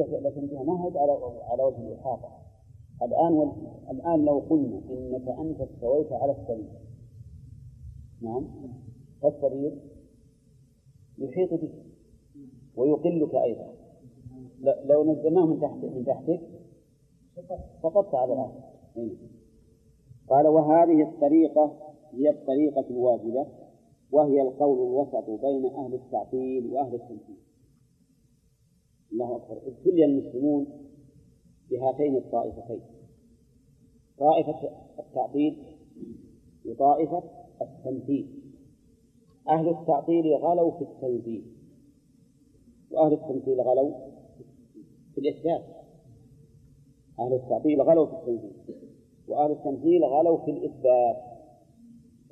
لكن فيها ما هي على على وجه الإحاطة. الآن الآن لو قلنا إنك أنت استويت على السرير. نعم. فالسرير يحيط بك ويقلك أيضا. لو نزلناه من تحت من تحتك سقطت على الأرض. إيه. قال وهذه الطريقة هي الطريقة الواجبة وهي القول الوسط بين أهل التعطيل وأهل التمثيل. الله أكبر ابتلي المسلمون بهاتين الطائفتين. طائفة التعطيل وطائفة التمثيل. أهل التعطيل غلوا في التنزيل وأهل التمثيل غلوا في الإثبات. أهل التعطيل غلوا في التنزيل وأهل التمثيل غلوا في الإثبات.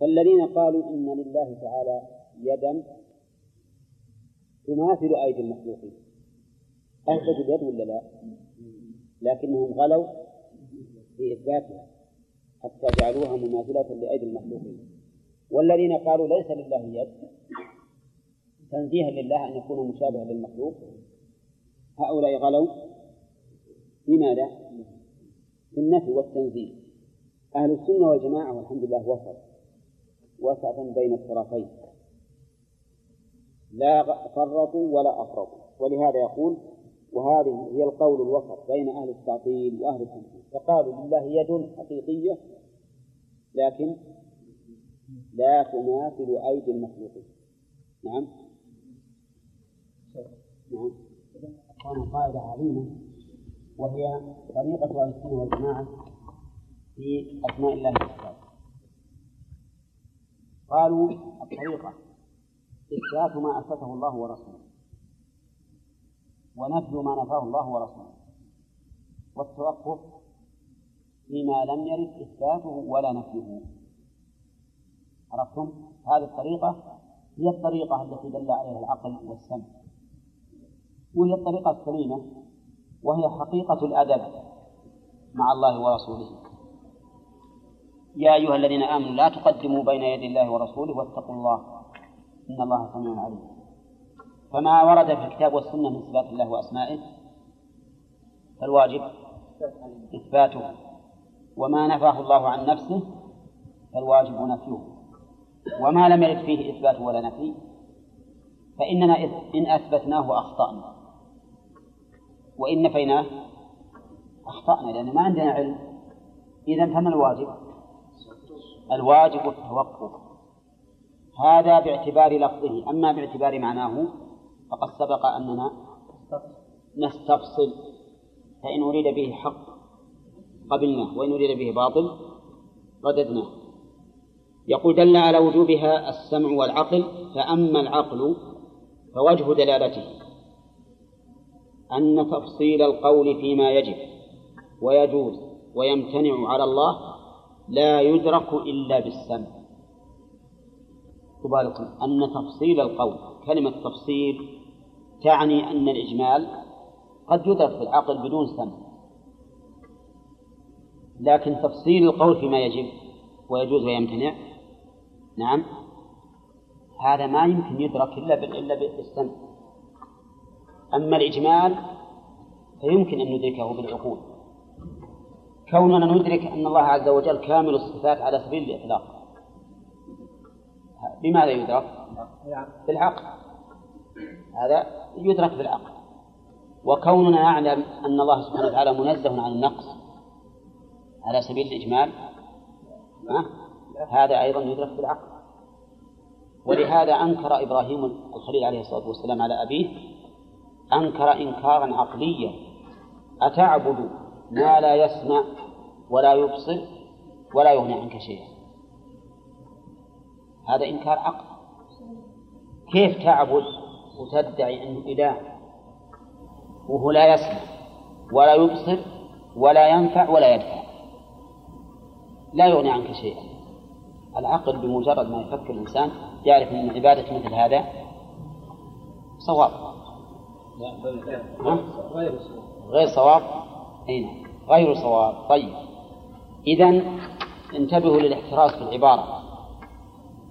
فالذين قالوا إن لله تعالى يدا تماثل أيدي المخلوقين. أثبتوا اليد ولا لا؟ لكنهم غلوا في إثباتها حتى جعلوها مماثلة لأيدي المخلوقين. والذين قالوا ليس لله يد تنزيها لله أن يكون مشابها للمخلوق. هؤلاء غلوا. في ماذا؟ في النفي والتنزيه. أهل السنة والجماعة والحمد لله وسط وسط بين الطرفين. لا فرطوا ولا أفرطوا. ولهذا يقول وهذه هي القول الوسط بين أهل التعطيل وأهل التنزيه فقالوا لله يد حقيقية لكن لا تماثل أيدي المخلوقين. نعم. نعم. كان قاعدة عظيمة وهي طريقة أهل السنة والجماعة في أسماء الله وصفاته قالوا الطريقة إثبات ما أثبته الله ورسوله. ونفي ما نفاه الله ورسوله. والتوقف فيما لم يرد إثباته ولا نفيه. عرفتم؟ هذه الطريقة هي الطريقة التي دل عليها العقل والسمع. وهي الطريقة السليمة وهي حقيقة الأدب مع الله ورسوله. يا أيها الذين آمنوا لا تقدموا بين يدي الله ورسوله واتقوا الله. إن الله سميع عليم. فما ورد في الكتاب والسنة من صفات الله وأسمائه فالواجب إثباته. وما نفاه الله عن نفسه فالواجب نفيه. وما لم يرد فيه إثبات ولا نفي فإننا إن أثبتناه أخطأنا. وإن نفيناه أخطأنا لأن ما عندنا علم. إذا فما الواجب؟ الواجب التوقف. هذا باعتبار لفظه. أما باعتبار معناه فقد سبق أننا نستفصل. فإن أريد به حق قبلناه وإن أريد به باطل رددناه يقول دل على وجوبها السمع والعقل فأما العقل فوجه دلالته أن تفصيل القول فيما يجب ويجوز ويمتنع على الله لا يدرك إلا بالسمع. تبارك أن تفصيل القول كلمة تفصيل تعني أن الإجمال قد يدرك في العقل بدون سمع. لكن تفصيل القول فيما يجب ويجوز ويمتنع نعم هذا ما يمكن يدرك إلا إلا بالسمع. أما الإجمال فيمكن أن ندركه بالعقول. كوننا ندرك أن الله عز وجل كامل الصفات على سبيل الإطلاق بماذا يدرك؟ بالعقل هذا يدرك بالعقل. وكوننا نعلم أن الله سبحانه وتعالى منزه عن النقص على سبيل الإجمال هذا أيضا يدرك بالعقل. ولهذا أنكر إبراهيم الخليل عليه الصلاة والسلام على أبيه أنكر إنكارا عقليا. أتعبد ما لا يسمع ولا يبصر ولا يغني عنك شيئا. هذا إنكار عقل. كيف تعبد؟ وتدعي أنه إله وهو لا يسمع ولا يبصر ولا ينفع ولا يدفع. لا يغني عنك شيئا. العقل بمجرد ما يفكر الإنسان يعرف أن عبادة مثل هذا صواب. غير صواب. أين نعم. غير صواب. طيب. إذا انتبهوا للاحتراز في العبارة.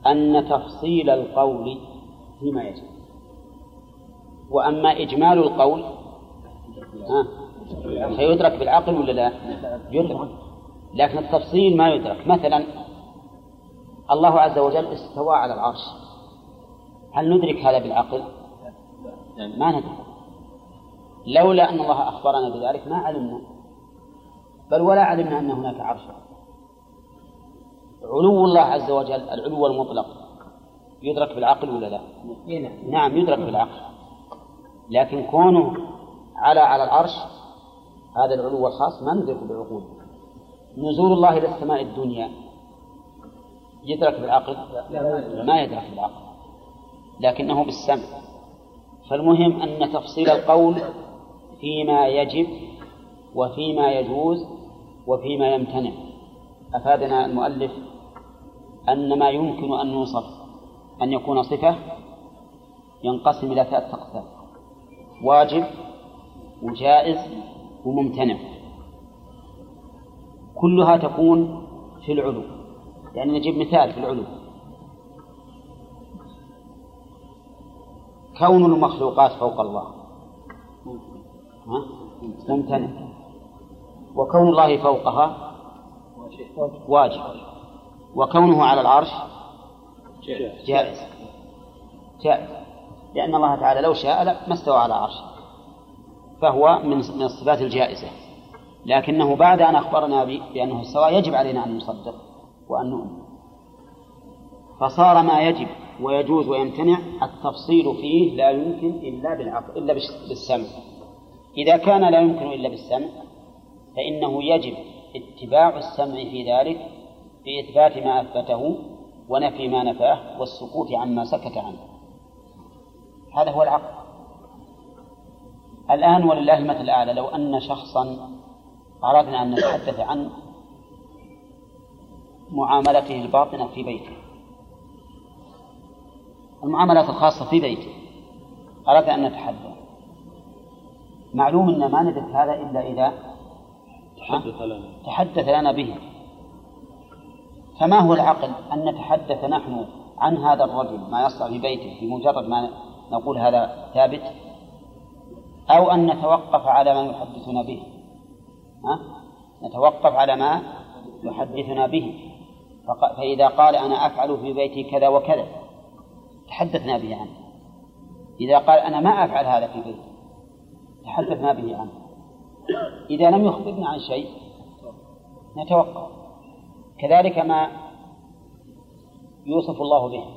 أن تفصيل القول فيما يجب. وأما إجمال القول ها؟ فيدرك بالعقل ولا لا؟ يدرك لكن التفصيل ما يدرك مثلا الله عز وجل استوى على العرش هل ندرك هذا بالعقل؟ ما ندرك لولا أن الله أخبرنا بذلك ما علمنا بل ولا علمنا أن هناك عرشا علو الله عز وجل العلو المطلق يدرك بالعقل ولا لا؟ نعم يدرك بالعقل لكن كونه على على العرش هذا العلو الخاص ما ندرك بالعقول نزول الله إلى السماء الدنيا يدرك بالعقل؟ ما يدرك بالعقل. لكنه بالسمع. فالمهم أن تفصيل القول فيما يجب وفيما يجوز وفيما يمتنع. أفادنا المؤلف أن ما يمكن أن يوصف أن يكون صفة ينقسم إلى ثلاثة أقسام. واجب وجائز وممتنع. كلها تكون في العلو. يعني نجيب مثال في العلو. كون المخلوقات فوق الله. ممتنع. وكون الله فوقها واجب. وكونه على العرش جائز. جائز. لأن الله تعالى لو شاء ما استوى على عرشه. فهو من من الصفات الجائزة. لكنه بعد أن أخبرنا بأنه استوى يجب علينا أن نصدق وأن نؤمن. فصار ما يجب ويجوز ويمتنع التفصيل فيه لا يمكن إلا بالعقل إلا بالسمع. إذا كان لا يمكن إلا بالسمع فإنه يجب اتباع السمع في ذلك بإثبات ما أثبته ونفي ما نفاه والسكوت عما سكت عنه. هذا هو العقل. الآن ولله المثل الأعلى. لو أن شخصا أردنا أن نتحدث عن معاملته الباطنة في بيته. المعاملات الخاصة في بيته. أردنا أن نتحدث. معلوم أن ما ندرك هذا إلا إذا تحدث لنا. تحدث لنا به. فما هو العقل أن نتحدث نحن عن هذا الرجل ما يصنع في بيته بمجرد ما نقول هذا ثابت أو أن نتوقف على ما يحدثنا به. ها؟ نتوقف على ما يحدثنا به. فإذا قال أنا أفعل في بيتي كذا وكذا تحدثنا به عنه. إذا قال أنا ما أفعل هذا في بيتي تحدثنا به عنه. إذا لم يخبرنا عن شيء نتوقف. كذلك ما يوصف الله به.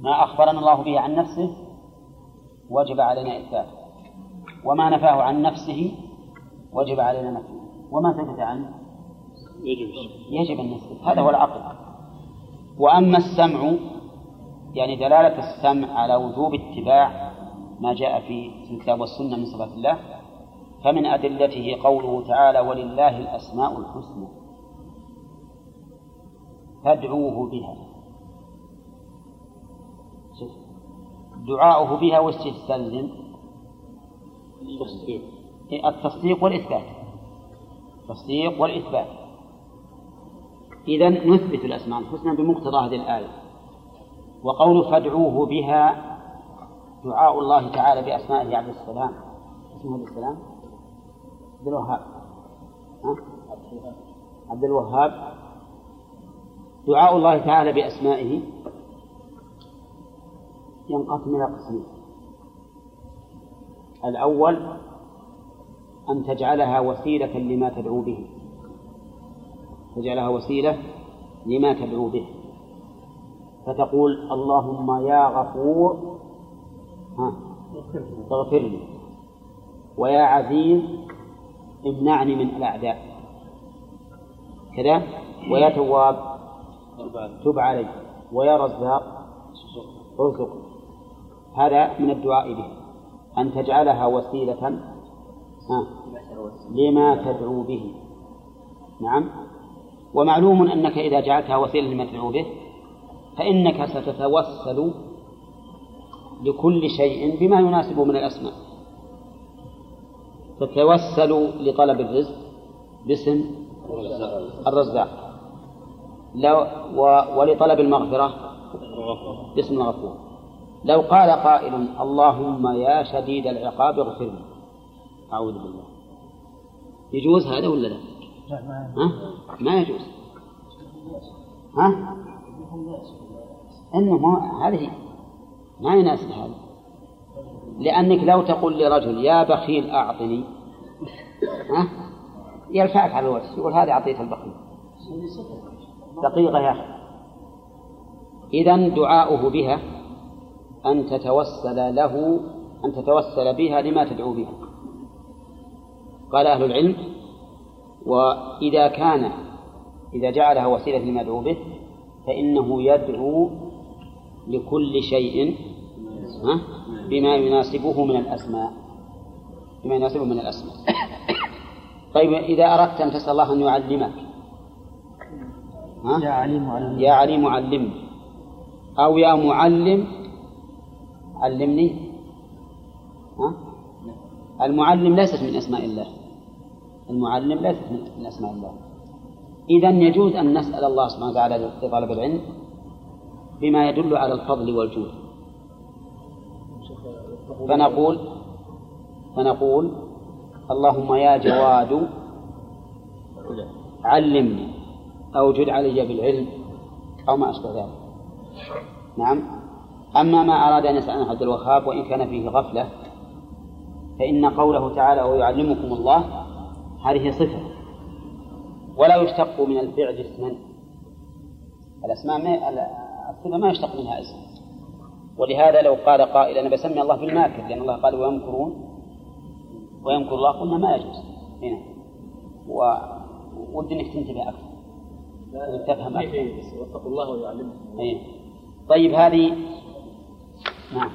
ما أخبرنا الله به عن نفسه وجب علينا إثباته. وما نفاه عن نفسه وجب علينا نفيه وما ثبت عنه يجب. يجب أن نثبت هذا هو العقل. وأما السمع يعني دلالة السمع على وجوب اتباع ما جاء في الكتاب والسنة من صفات الله فمن أدلته قوله تعالى ولله الأسماء الحسنى. فادعوه بها. دعاؤه بها وش تستلزم؟ التصديق. والإثبات. التصديق والإثبات. إذا نثبت الأسماء الحسنى بمقتضى هذه الآية. وقول فادعوه بها دعاء الله تعالى بأسمائه عبد السلام. اسمه عبد السلام؟ عبد الوهاب. عبد الوهاب. دعاء الله تعالى بأسمائه. ينقسم إلى قسمين الأول أن تجعلها وسيلة لما تدعو به. تجعلها وسيلة لما تدعو به. فتقول اللهم يا غفور اغفر لي. ويا عزيز امنعني من الأعداء. كذا. ويا تواب تب علي. ويا رزاق ارزق هذا من الدعاء به. أن تجعلها وسيلة لما تدعو به. نعم. ومعلوم أنك إذا جعلتها وسيلة لما تدعو به فإنك ستتوسل لكل شيء بما يناسبه من الأسماء. تتوسل لطلب الرزق باسم الرزاق. لو ولطلب المغفرة باسم الغفور. لو قال قائل اللهم يا شديد العقاب اغفر لي أعوذ بالله يجوز هذا ولا لا؟ ها؟ ما يجوز ها؟ إنه ما هذه ما يناسب هذا لأنك لو تقول لرجل يا بخيل أعطني ها؟ يرفعك على الوجه يقول هذه عطية البخيل دقيقة يا أخي إذا دعاؤه بها أن تتوسل له أن تتوسل بها لما تدعو بها. قال أهل العلم وإذا كان إذا جعلها وسيلة لما يدعو به فإنه يدعو لكل شيء بما يناسبه من الأسماء. بما يناسبه من الأسماء. طيب إذا أردت أن تسأل الله أن يعلمك ها؟ يا عليم علمني يا عليم علمني أو يا معلم علمني؟ ها؟ المعلم ليست من أسماء الله. المعلم ليست من أسماء الله. إذا يجوز أن نسأل الله سبحانه وتعالى لطلب العلم بما يدل على الفضل والجود. فنقول فنقول اللهم يا جواد علمني أو جد علي بالعلم أو ما أشبه ذلك. نعم؟ أما ما أراد أن يسأل عبد الوهاب وإن كان فيه غفلة فإن قوله تعالى ويعلمكم الله هذه صفة. ولا يشتق من الفعل اسما. الأسماء ما الصفة ما يشتق منها اسم. ولهذا لو قال قائل أنا بسمي الله بالماكر لأن الله قال ويمكرون ويمكر الله قلنا ما يجوز. هنا. ودي إنك تنتبه أكثر. تفهم أكثر. واتقوا الله ويعلمكم إيه. طيب هذه نعم.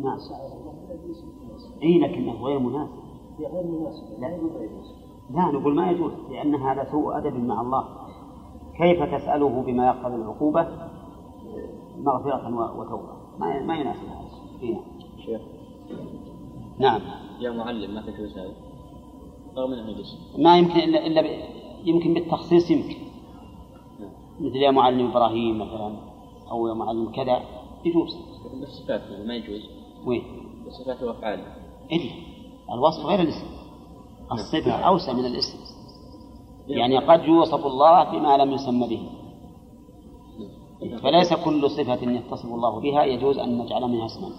نعم. إي لكنه غير مناسب. غير مناسب لا. لا نقول ما يجوز لأن هذا سوء أدب مع الله. كيف تسأله بما يقتضي العقوبة؟ مغفرة وتوبة. ما ما يناسب هذا. نعم. شيخ. نعم. يا معلم ما تجوز هذا رغم انه ما يمكن الا إلا. يمكن بالتخصيص يمكن. مثل يا معلم إبراهيم مثلا أو يا معلم كذا يجوز. بالصفات ما يجوز. وين؟ بالصفات وافعال إيه؟ الوصف غير الاسم. الصفة أوسع من الاسم. يعني قد يوصف الله بما لم يسمى به. فليس كل صفة يتصف الله بها يجوز أن نجعل منها اسما.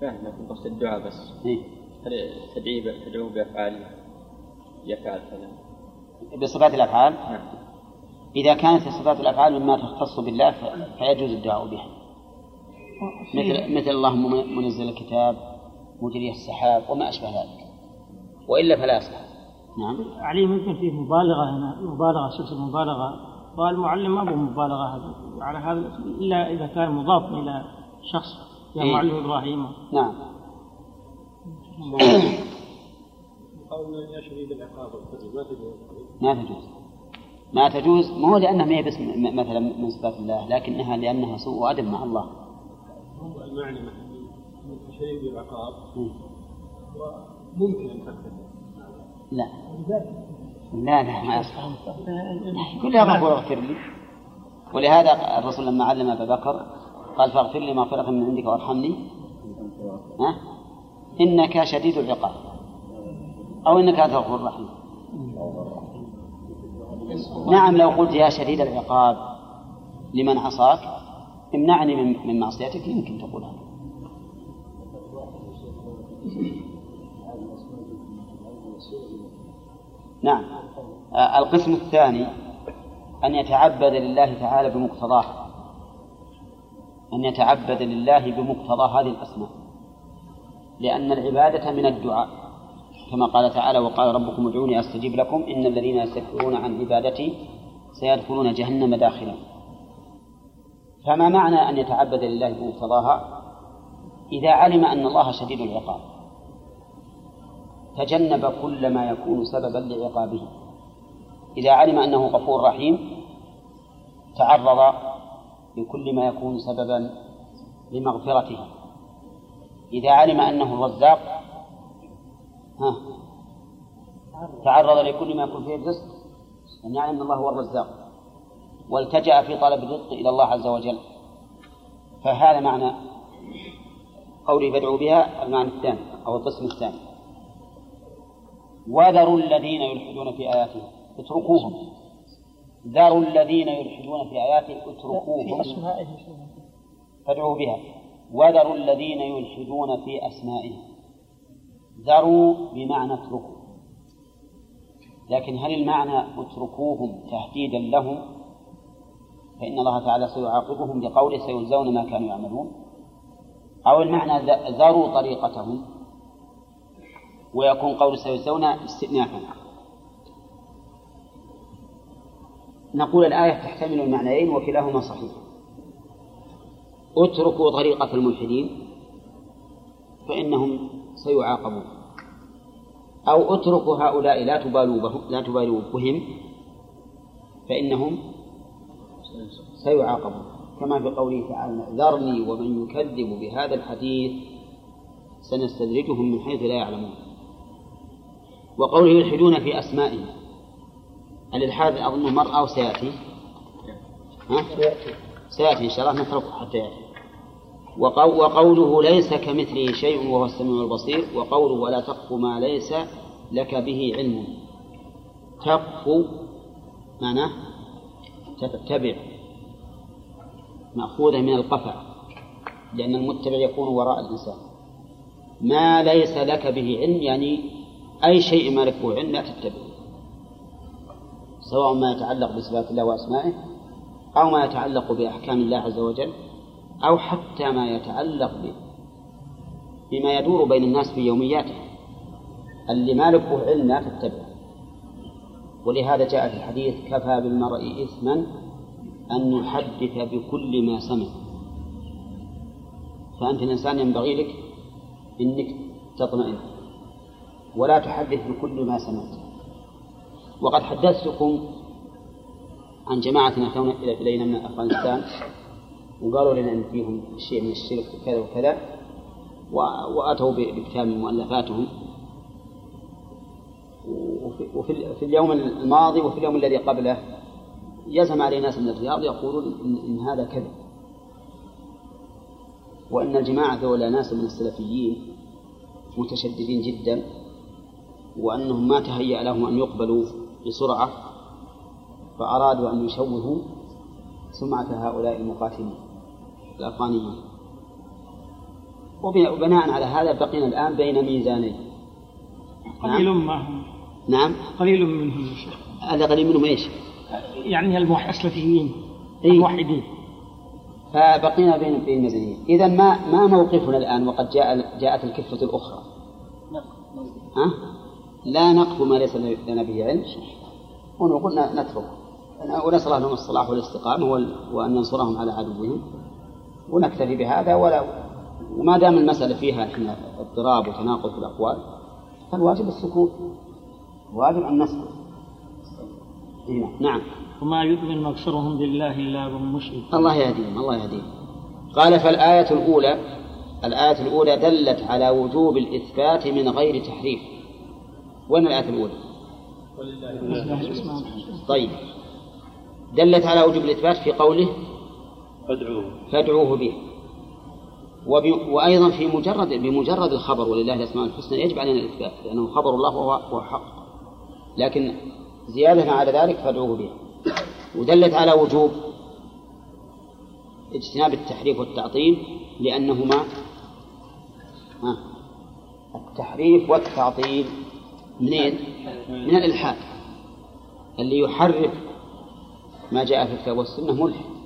فاهم لكن قصد الدعاء بس. إيه؟ تدعوه بأفعال. يفعل كذا. بصفات الأفعال؟ نعم. إذا كانت صفات الأفعال مما تختص بالله فيجوز الدعاء بها. مثل مثل اللهم منزل الكتاب مجري السحاب وما أشبه ذلك. وإلا فلا يصلح. نعم. علي ممكن فيه مبالغة هنا مبالغة شخص المبالغة والمعلم ما هو مبالغة هذا. على هذا إلا إذا كان مضاف إلى شخص يا إيه؟ معلم إبراهيم. نعم. قولنا يا شديد العقاب ما تجوز ما تجوز ما تجوز مو لأنها ما هي بس مثلا من صفات الله لكنها لأنها سوء أدب مع الله. هو المعنى من شديد العقاب. ممكن أن لا. لا لا ما يصح. كلها غفور اغفر لي. ولهذا الرسول لما علم أبا بكر قال فاغفر لي مغفرة من عندك وارحمني. ها؟ إنك شديد العقاب. أو إنك انت الغفور الرحيم نعم لو قلت يا شديد العقاب لمن عصاك؟ امنعني من معصيتك يمكن تقول هذا. نعم. القسم الثاني أن يتعبد لله تعالى بمقتضاه. أن يتعبد لله بمقتضى هذه الأسماء. لأن العبادة من الدعاء. كما قال تعالى وقال ربكم ادعوني أستجيب لكم إن الذين يستكبرون عن عبادتي سيدخلون جهنم داخلا. فما معنى أن يتعبد لله بمقتضاها إذا علم أن الله شديد العقاب. تجنب كل ما يكون سببا لعقابه. إذا علم أنه غفور رحيم تعرض لكل ما يكون سببا لمغفرته. إذا علم أنه الرزاق ها. تعرض لكل ما يكون فيه الرزق أن يعلم أن الله هو الرزاق والتجأ في طلب الرزق إلى الله عز وجل. فهذا معنى قوله فادعوا بها المعنى الثاني أو القسم الثاني. وذروا الذين يلحدون في آياته اتركوهم. ذروا الذين يلحدون في آياته اتركوهم. فادعوا بها. وذروا الذين يلحدون في أسمائه ذروا بمعنى اتركوا. لكن هل المعنى اتركوهم تهديدا لهم؟ فإن الله تعالى سيعاقبهم بقوله سيجزون ما كانوا يعملون. أو المعنى ذروا طريقتهم ويكون قول سيجزون استئنافا. نقول الآية تحتمل المعنيين وكلاهما صحيح. اتركوا طريقة الملحدين فإنهم سيعاقبون. أو اتركوا هؤلاء لا تبالوا بهم لا تبالوا بهم فإنهم سيعاقبون. كما في قوله تعالى ذرني ومن يكذب بهذا الحديث سنستدرجهم من حيث لا يعلمون. وقوله يلحدون في أسمائه الإلحاد أظنه مر أو سيأتي؟ ها؟ سيأتي إن شاء الله نتركه حتى يأتي. وقوله ليس كمثله شيء وهو السميع البصير وقوله ولا تقف ما ليس لك به علم. تقف معناه تتبع مأخوذة من القفع لأن المتبع يكون وراء الإنسان. ما ليس لك به علم يعني أي شيء ما لك به علم لا تتبعه سواء ما يتعلق بصفات الله وأسمائه أو ما يتعلق بأحكام الله عز وجل. أو حتى ما يتعلق بما يدور بين الناس في يومياته. اللي ما له علم؟ لا تتبعه ولهذا جاء في الحديث كفى بالمرء إثما أن يحدث بكل ما سمع. فأنت الإنسان ينبغي لك أنك تطمئن ولا تحدث بكل ما سمعت. وقد حدثتكم عن جماعة أتون إلينا من أفغانستان. وقالوا لنا أن فيهم شيء من الشرك وكذا وكذا وأتوا بكتاب من مؤلفاتهم. وفي, في اليوم الماضي وفي اليوم الذي قبله يزم علي ناس من الرياض يقولون إن هذا كذب. وأن الجماعة ذولا ناس من السلفيين متشددين جدا وأنهم ما تهيأ لهم أن يقبلوا بسرعة فأرادوا أن يشوهوا سمعة هؤلاء المقاتلين. الأفغانيين وبناء على هذا بقينا الآن بين ميزانين. قليل نعم. ما هم. نعم. قليل منهم هذا قليل منهم إيش؟ يعني السلفيين إيه؟ الموحدين. فبقينا بين بين ميزانين. إذا ما ما موقفنا الآن وقد جاء جاءت الكفة الأخرى. ها؟ لا نقف ما ليس لنا به علم. ونقول نترك. ونسأل الله لهم الصلاح والاستقامة وأن ينصرهم على عدوهم. ونكتفي بهذا ولا وما دام المسألة فيها إحنا اضطراب وتناقض في الأقوال فالواجب السكوت. واجب أن نسكت. نعم. وما يؤمن أكثرهم بالله إلا وهم مشرك. الله يهديهم الله يهديهم. قال فالآية الأولى الآية الأولى دلت على وجوب الإثبات من غير تحريف. وين الآية الأولى؟ طيب. دلت على وجوب الإثبات في قوله فادعوه. فادعوه به. وأيضا في مجرد بمجرد الخبر ولله الأسماء الحسنى يجب علينا الإثبات لأنه خبر الله وهو حق. لكن زيادة على ذلك فادعوه به. ودلت على وجوب اجتناب التحريف والتعطيل لأنهما التحريف والتعطيل منين؟ من الإلحاد. اللي يحرف ما جاء في الكتاب والسنة ملحد.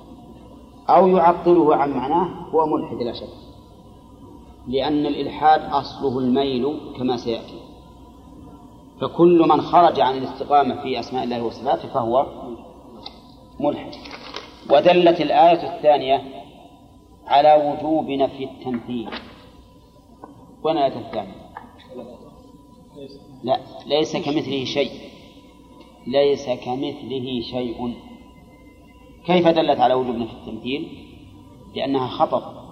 أو يعطله عن معناه هو ملحد لا شك. لأن الإلحاد أصله الميل كما سيأتي. فكل من خرج عن الاستقامة في أسماء الله وصفاته فهو ملحد. ودلت الآية الثانية على وجوب نفي التمثيل. وين الآية الثانية؟ لا ليس كمثله شيء. ليس كمثله شيء. كيف دلت على وجوب نفي التمثيل؟ لأنها خطر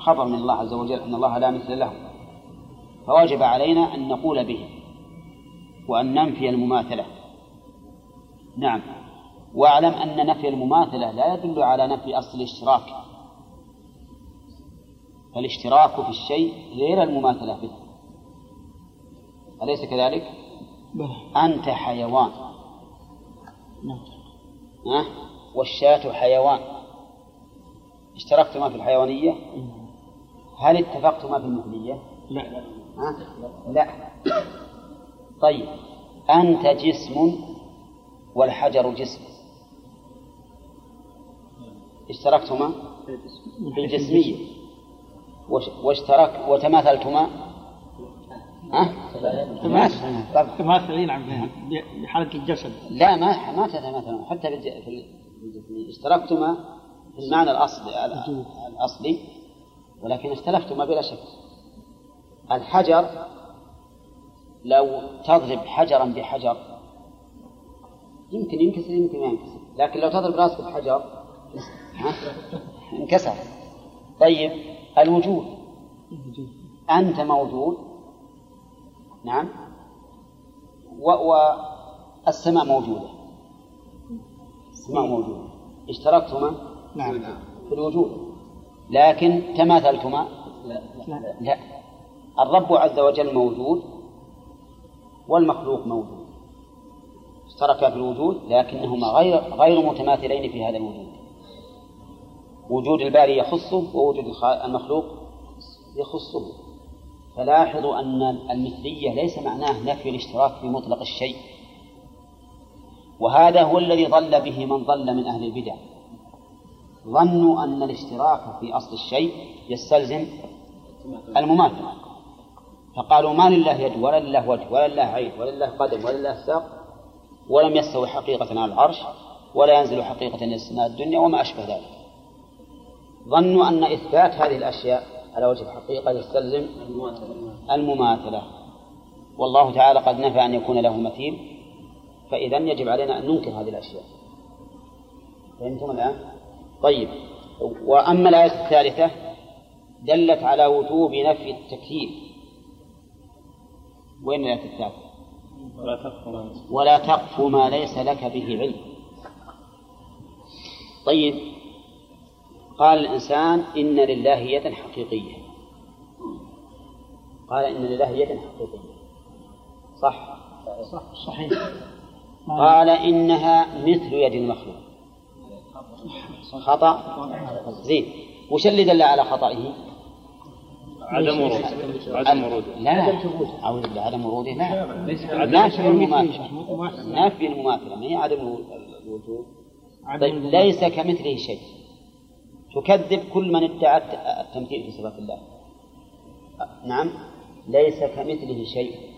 خبر من الله عز وجل أن الله لا مثل له. فوجب علينا أن نقول به وأن ننفي المماثلة. نعم. واعلم أن نفي المماثلة لا يدل على نفي أصل الإشراك فالاشتراك في الشيء غير المماثلة به أليس كذلك؟ أنت حيوان. نعم. ها؟ والشاة حيوان. اشتركتما في الحيوانية؟ هل اتفقتما في المثلية؟ لا. ها؟ لا. طيب. أنت جسم والحجر جسم. اشتركتما؟ في الجسمية. واشترك وتماثلتما؟ ها؟ تماثلين نعم بحالة الجسد. لا ما ما تتماثلون. حتى في اشتركتما في المعنى الأصلي ال- الأصلي ولكن اختلفتما بلا شك. الحجر لو تضرب حجرا بحجر يمكن ينكسر يمكن ما ينكسر. لكن لو تضرب راسك بحجر؟ انكسر. طيب الوجود. أنت موجود. نعم. والسماء موجودة. السماء موجودة اشتركتما نعم. في الوجود. لكن تماثلتما؟ لا لا. الرب عز وجل موجود والمخلوق موجود. اشتركا في الوجود لكنهما غير غير متماثلين في هذا الوجود. وجود الباري يخصه ووجود المخلوق يخصه. فلاحظوا أن المثلية ليس معناه نفي الاشتراك في مطلق الشيء. وهذا هو الذي ضل به من ضل من أهل البدع. ظنوا أن الاشتراك في أصل الشيء يستلزم المماثلة فقالوا ما لله يد ولا لله وجه ولا لله عين ولا لله قدم ولا لله ساق ولم يستوي حقيقة على العرش ولا ينزل حقيقة إلى السماء الدنيا وما أشبه ذلك. ظنوا أن إثبات هذه الأشياء على وجه الحقيقة يستلزم المماثلة. والله تعالى قد نفى أن يكون له مثيل. فإذا يجب علينا أن ننكر هذه الأشياء. فهمتم الآن؟ طيب. وأما الآية الثالثة دلت على وجوب نفي التكييف. وين الآية الثالثة؟ ولا تقف ما ليس. لك به علم. طيب. قال الإنسان إن لله يدا حقيقية. قال إن لله يدا حقيقية. صح؟ صح صحيح. قال إنها مثل يد المخلوق. خطأ؟ زين. وش اللي دل على خطئه؟ عدم ورود. عدم ورود؟ لا. أعوذ بالله عدم وروده لا. نافي المماثلة. نافي المماثلة. ما هي عدم الوجود طيب ليس كمثله شيء. تكذب كل من ادعى التمثيل في صفات الله. نعم. ليس كمثله شيء.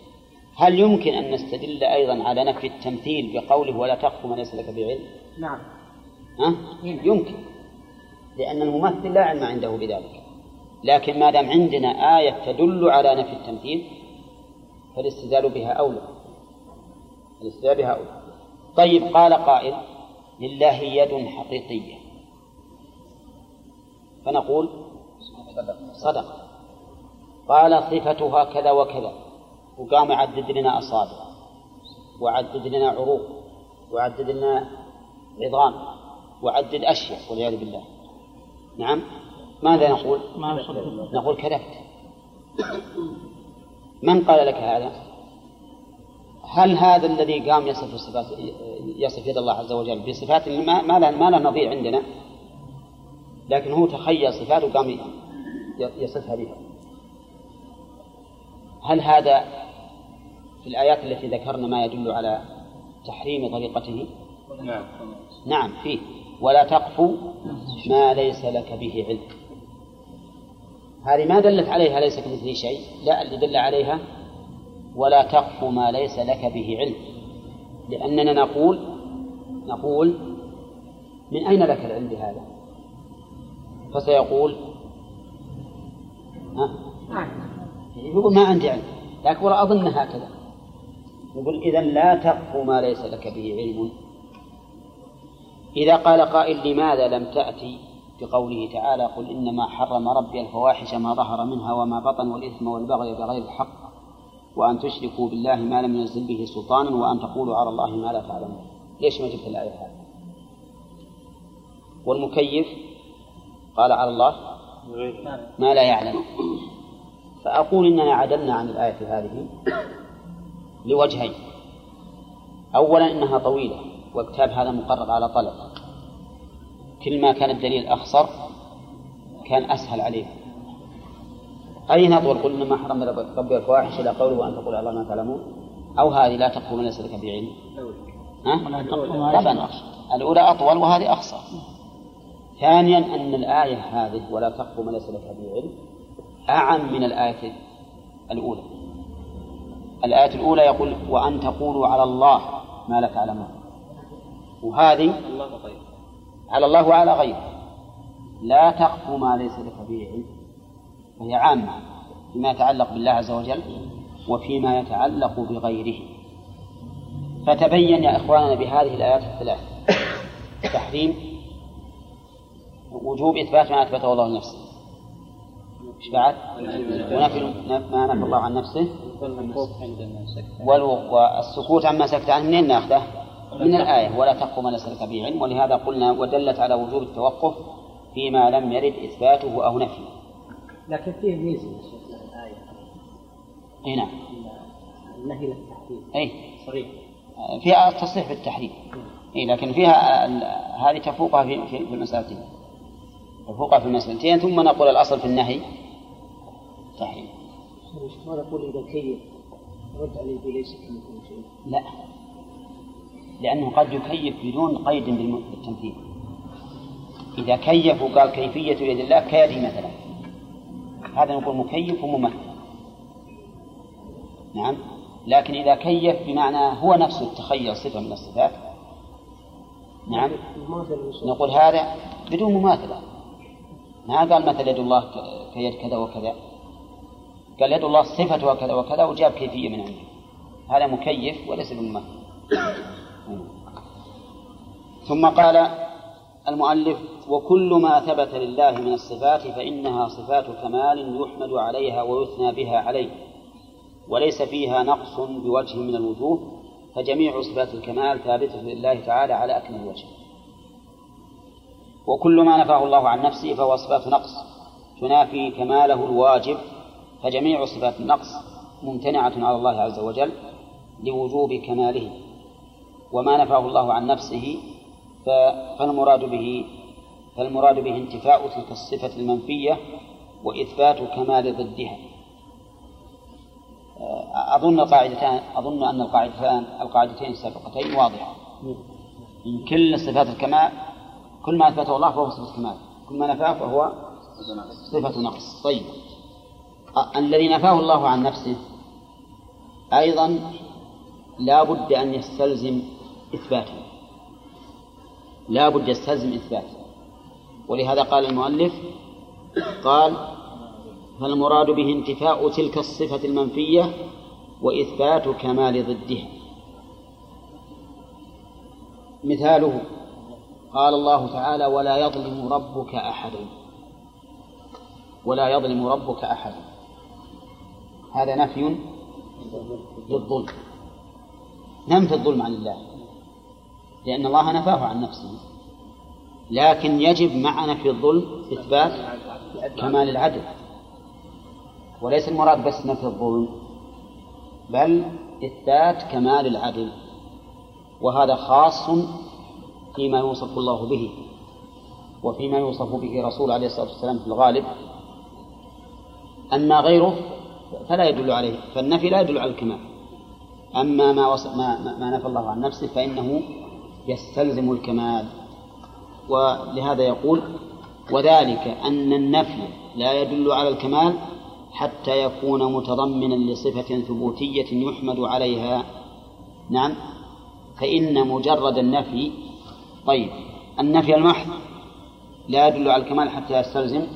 هل يمكن أن نستدل أيضا على نفي التمثيل بقوله ولا تقف ما ليس لك بعلم؟ نعم. ها؟ يمكن. لأن الممثل لا علم عنده بذلك. لكن ما دام عندنا آية تدل على نفي التمثيل فالاستدلال بها أولى. الاستدلال بها أولى. طيب قال قائل لله يد حقيقية. فنقول صدق. قال صفتها كذا وكذا. وقام يعدد لنا أصابع وعدد لنا عروق وعدد لنا عظام وعدد أشياء والعياذ بالله. نعم؟ ماذا نقول؟ ما نقول؟ كذبت. من قال لك هذا؟ هل هذا الذي قام يصف صفات يصف يد الله عز وجل بصفات ما ما لها ما لها نظير عندنا؟ لكن هو تخيل صفات وقام يصفها بها. هل هذا في الآيات التي ذكرنا ما يدل على تحريم طريقته؟ نعم. نعم فيه. ولا تقف ما ليس لك به علم. هذه ما دلت عليها ليس كمثله شيء لا اللي دل عليها ولا تقف ما ليس لك به علم. لأننا نقول نقول من أين لك العلم بهذا؟ فسيقول ها؟ يقول ما عندي علم لكن ولا أظن هكذا يقول إذا لا تقف ما ليس لك به علم. إذا قال قائل لماذا لم تأتي؟ بقوله تعالى قل إنما حرم ربي الفواحش ما ظهر منها وما بطن والإثم والبغي بغير الحق وأن تشركوا بالله ما لم ينزل به سلطانا وأن تقولوا على الله ما لا تعلمون. ليش ما جبت الآية هذه؟ والمكيف قال على الله ما لا يعلم. فأقول إننا عدلنا عن الآية هذه. لوجهين. أولا إنها طويلة والكتاب هذا مقرر على طلب. كل ما كان الدليل أخصر كان أسهل عليه. أي نطول قل إنما حرم ربي الفواحش إلى قوله وأن تقول على ما تعلمون. أو هذه لا تقول ليس لك بعلم. ها؟ طبعا الأولى أطول وهذه أقصر ثانيا أن الآية هذه ولا تقف ما ليس لك بعلم أعم من الآية الأولى. الآية الأولى يقول وأن تقولوا على الله ما لا تعلمون. وهذه على الله وعلى غيره. لا تقف ما ليس لك به علم. وهي عامة فيما يتعلق بالله عز وجل وفيما يتعلق بغيره. فتبين يا إخواننا بهذه الآيات الثلاث. تحريم وجوب إثبات ما أثبته الله لنفسه. إيش بعد؟ ونفي ما نفى الله عن نفسه والسكوت عما سكت عنه منين ناخذه؟ من الآية ولا تقف ما ليس لك به علم ولهذا قلنا ودلت على وجوب التوقف فيما لم يرد إثباته أو نفيه. لكن فيه ميزة الآية. أي نعم. النهي للتحريم. أي صريح. فيها تصريح بالتحريم. اي لكن فيها هذه تفوقها في في المسألتين. تفوقها في المسألتين ثم نقول الأصل في النهي تحريم. ما نقول إذا كيف رد عليه ليس كمثله شيء. لا. لأنه قد يكيف بدون قيد بالتمثيل. إذا كيف وقال كيفية يد الله كيدي مثلا. هذا نقول مكيف وممثل نعم. لكن إذا كيف بمعنى هو نفسه تخيل صفة من الصفات. نعم. نقول هذا بدون مماثلة. ما قال مثل يد الله كيد كذا وكذا؟ قال يد الله صفتها كذا وكذا وجاب كيفية من عنده. هذا مكيف وليس بمماثل ثم قال المؤلف وكل ما ثبت لله من الصفات فإنها صفات كمال يحمد عليها ويثنى بها عليه وليس فيها نقص بوجه من الوجوه فجميع صفات الكمال ثابتة لله تعالى على أكمل وجه. وكل ما نفاه الله عن نفسه فهو صفات نقص تنافي كماله الواجب فجميع صفات النقص ممتنعة على الله عز وجل لوجوب كماله وما نفاه الله عن نفسه فالمراد به فالمراد به انتفاء تلك الصفة المنفية وإثبات كمال ضدها. أظن القاعدتان أظن أن القاعدتان القاعدتين السابقتين واضحة. من كل صفات الكمال كل ما أثبته الله فهو صفة كمال. كل ما نفاه فهو صفة نقص. طيب. الذي نفاه الله عن نفسه. أيضا لا بد أن يستلزم إثباته. لا بد يستلزم إثباته. ولهذا قال المؤلف قال فالمراد به انتفاء تلك الصفة المنفية وإثبات كمال ضدها. مثاله قال الله تعالى ولا يظلم ربك أحدا ولا يظلم ربك أحدا هذا نفي للظلم. ننفي الظلم عن الله. لأن الله نفاه عن نفسه. لكن يجب مع نفي الظلم إثبات كمال العدل. وليس المراد بس نفي الظلم بل إثبات كمال العدل. وهذا خاص فيما يوصف الله به. وفيما يوصف به رسول عليه الصلاة والسلام في الغالب. أما غيره فلا يدل عليه فالنفي لا يدل على الكمال. أما ما, وصف ما, ما نفى الله عن نفسه فإنه يستلزم الكمال. ولهذا يقول وذلك أن النفي لا يدل على الكمال حتى يكون متضمنا لصفة ثبوتية يحمد عليها. نعم. فإن مجرد النفي طيب النفي المحض لا يدل على الكمال حتى يستلزم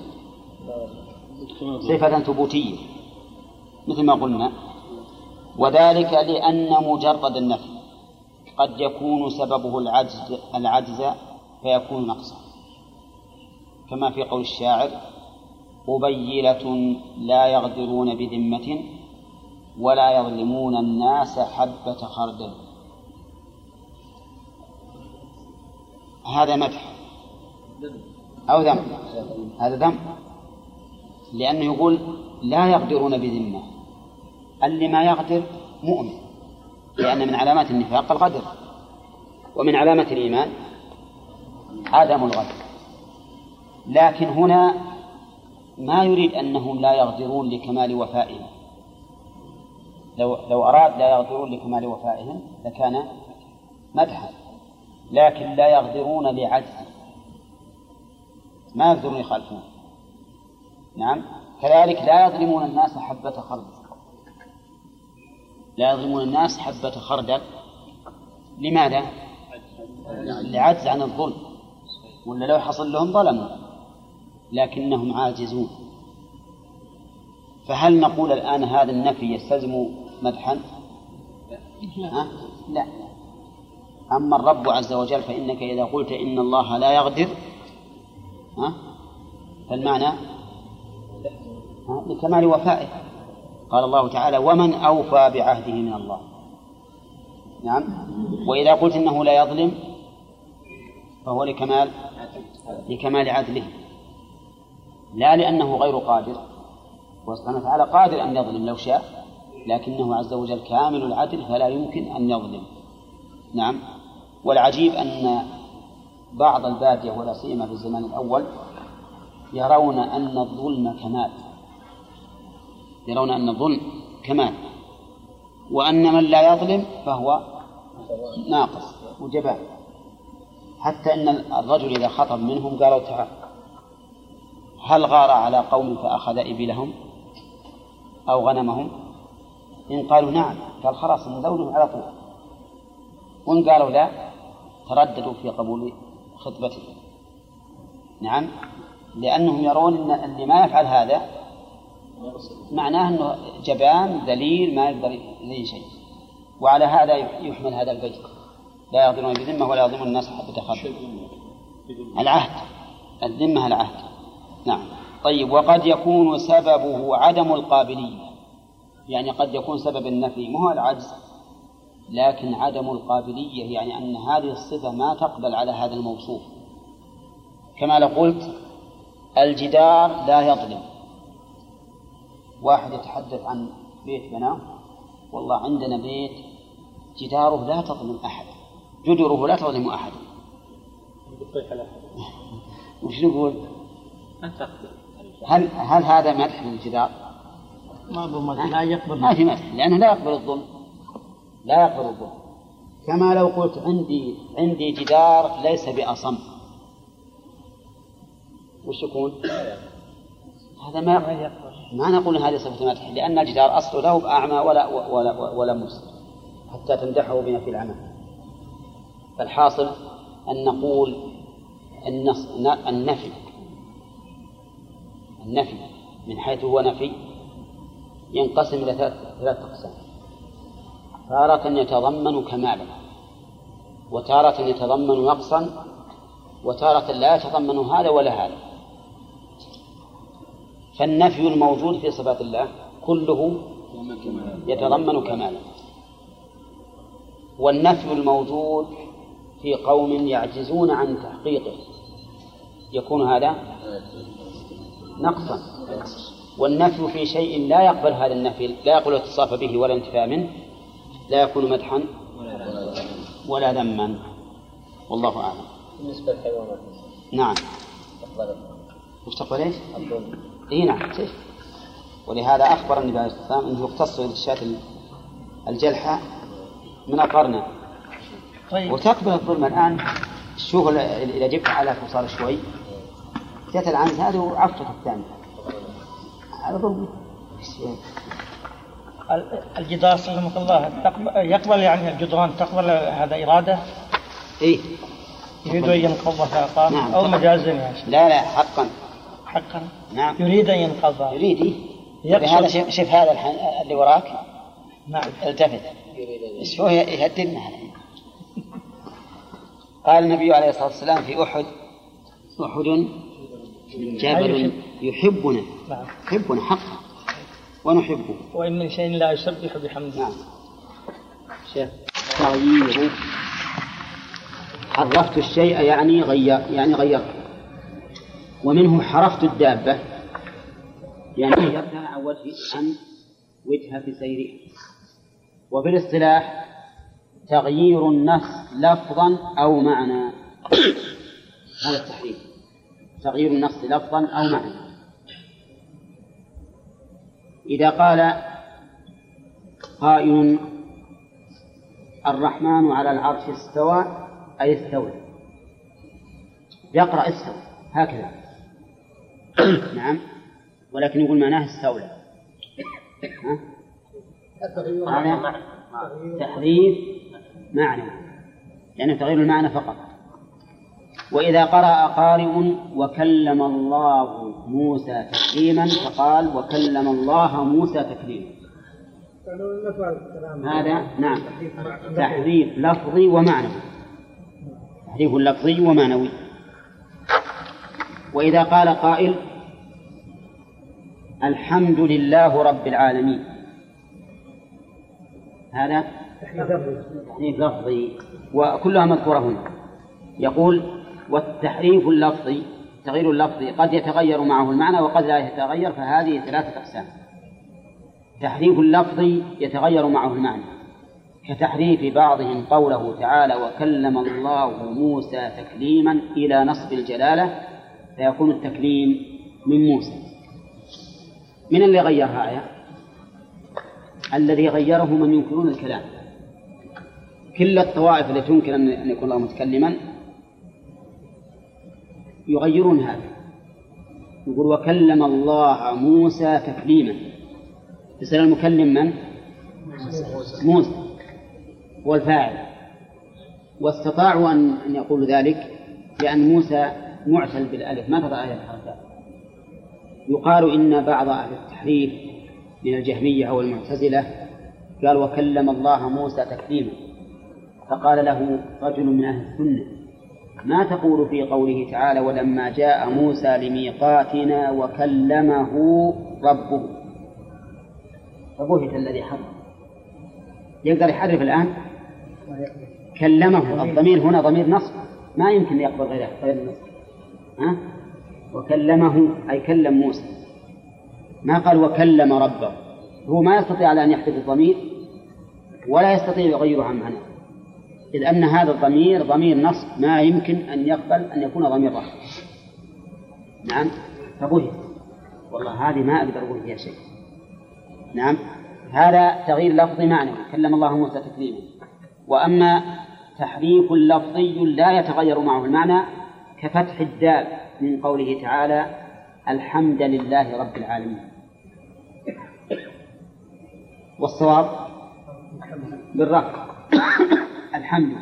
صفة ثبوتية. مثل ما قلنا وذلك لأن مجرد النفي قد يكون سببه العجز العجز فيكون نقصا. كما في قول الشاعر قبيلة لا يغدرون بذمة ولا يظلمون الناس حبة خردل. هذا مدح أو ذم؟ هذا ذم. لأنه يقول لا يغدرون بذمة. اللي ما يغدر مؤمن لأن من علامات النفاق الغدر ومن علامة الإيمان عدم الغدر. لكن هنا ما يريد أنهم لا يغدرون لكمال وفائهم. لو لو أراد لا يغدرون لكمال وفائهم لكان مدحا. لكن لا يغدرون لعجز. ما يقدرون يخالفون نعم. كذلك لا يظلمون الناس حبة خردل. لا يظلمون الناس حبة خردل لماذا؟ لعجز عن الظلم ولا لو حصل لهم ظلموا لكنهم عاجزون فهل نقول الآن هذا النفي يستلزم مدحا؟ ها؟ لا أما الرب عز وجل فإنك إذا قلت إن الله لا يغدر ها؟ فالمعنى لكمال وفائه قال الله تعالى ومن أوفى بعهده من الله. نعم. وإذا قلت إنه لا يظلم فهو لكمال لكمال عدله. لا لأنه غير قادر. وسبحانه وتعالى قادر أن يظلم لو شاء لكنه عز وجل كامل العدل فلا يمكن أن يظلم. نعم. والعجيب أن بعض البادية ولا سيما في الزمان الأول يرون أن الظلم كمال. يرون أن الظلم كمال وأن من لا يظلم فهو ناقص وجبان حتى أن الرجل إذا خطب منهم قالوا تعال هل غار على قوم فأخذ إبلهم أو غنمهم؟ إن قالوا نعم قال خلاص نزوجهم على طول. وإن قالوا لا ترددوا في قبول خطبته نعم لأنهم يرون أن اللي ما يفعل هذا معناه أنه جبان ذليل ما يقدر يزين شيء وعلى هذا يحمل هذا البيت. لا يغدرون بذمة ولا يظلمون الناس حبة خردل العهد. الذمة العهد. نعم. طيب وقد يكون سببه عدم القابلية. يعني قد يكون سبب النفي. مو العجز. لكن عدم القابلية يعني أن هذه الصفة ما تقبل على هذا الموصوف. كما لو قلت الجدار لا يظلم. واحد يتحدث عن بيت بناه والله عندنا بيت جداره لا تظلم أحد جدره لا تظلم أحد. وش نقول؟ هل هل هذا مدح للجدار؟ ما لا. يقبل ما في مدح. لأنه لا يقبل الظلم. لا يقبل الظلم. كما لو قلت عندي عندي جدار ليس بأصم. وش يكون؟ هذا ما ما نقول هذه صفة مدح لأن الجدار أصله له بأعمى ولا ولا ولا مسلم حتى تمدحه بما في العمى. فالحاصل أن نقول النفي النفي من حيث هو نفي ينقسم إلى ثلاث أقسام. تارة يتضمن كمالا وتارة يتضمن نقصا وتارة لا يتضمن هذا ولا هذا. فالنفي الموجود في صفات الله كله يتضمن كمالا والنفي الموجود في قوم يعجزون عن تحقيقه. يكون هذا نقصا. والنفي في شيء لا يقبل هذا النفي لا يقبل الاتصاف به ولا انتفاء منه لا يكون مدحا ولا ذما. والله أعلم. بالنسبة للحيوانات. نعم. تقبل وش تقبل إيش؟ اي نعم؟ ولهذا أخبر النبي عليه الصلاة والسلام أنه يختص الشاة الجلحة من القرن طيب. وتقبل الظلم الآن. شوف إذا جبت على وصار شوي. جت العنز هذه وعفت الثاني هذا ظلم ال- الجدار سلمك الله. تقبل يقبل يعني الجدران تقبل هذا إرادة؟ إيه. يريد أن قام نعم. أو مجازا شيخ لا لا حقا. حقا. نعم. يريد أن ينقضها يريد إيه؟ هذا شوف شوف هذا الح- اللي وراك. نعم. التفت. هو يهددنا. قال النبي عليه الصلاة والسلام في أحد. أحد جبل يحبنا. نعم. يحبنا حقا. ونحبه. وإن من شيء لا يسبح بحمده. نعم. شيخ تغييره حرفت الشيء يعني غير يعني غيرت ومنه حرفت الدابة. يعني غيرتها عن وجه عن وجهة سيرها وفي الاصطلاح تغيير النص لفظا أو معنى. هذا التحريف. تغيير النص لفظا أو معنى. إذا قال قائل الرحمن على العرش استوى أي استوى. يقرأ استوى. هكذا. نعم. ولكن يقول معناه استولى. هذا تحريف معنى. يعني تغيير المعنى فقط. وإذا قرأ قارئ وكلم الله موسى تكليما فقال وكلم الله موسى تكليما. هذا نعم. تحريف لفظي ومعنوي. تحريف لفظي ومعنوي. وإذا قال قائل الحمد لله رب العالمين. هذا تحريف لفظي وكلها مذكورة هنا. يقول والتحريف اللفظي تغيير اللفظي قد يتغير معه المعنى وقد لا يتغير فهذه ثلاثة أقسام. تحريف اللفظي يتغير معه المعنى كتحريف بعضهم قوله تعالى وكلم الله موسى تكليما إلى نصب الجلالة فيكون التكليم من موسى. من اللي غيرها آية؟ الذي غيره من ينكرون الكلام. كل الطوائف التي تنكر أن يكون الله متكلما يغيرون هذا. يقول وكلم الله موسى تكليما. يصير المكلم من؟ موسى. هو الفاعل. واستطاعوا أن يقولوا ذلك لأن موسى معتل بالألف. ما تضع أهل الحركات؟ يقال إن بعض أهل التحريف من الجهمية أو المعتزلة قال وكلم الله موسى تكليما فقال له رجل من أهل السنة ما تقول في قوله تعالى ولما جاء موسى لميقاتنا وكلمه ربه؟ فبهت الذي حرف. يقدر يحرف الآن؟ كلمه الضمير هنا ضمير نصب. ما يمكن يقبل غير غير النصب. ها؟ وكلمه أي كلم موسى. ما قال وكلم ربه. هو ما يستطيع على أن يحذف الضمير ولا يستطيع يغيره عن معناه. إذ أن هذا الضمير ضمير نصب ما يمكن أن يقبل أن يكون ضمير رفع. نعم؟ فبهت والله هذه ما أقدر أقول فيها شيء. نعم؟ هذا تغيير لفظي معنوي كلم الله موسى تكليما. وأما تحريف لفظي لا يتغير معه المعنى كفتح الدال من قوله تعالى الحمد لله رب العالمين. والصواب بالرفع الحمد.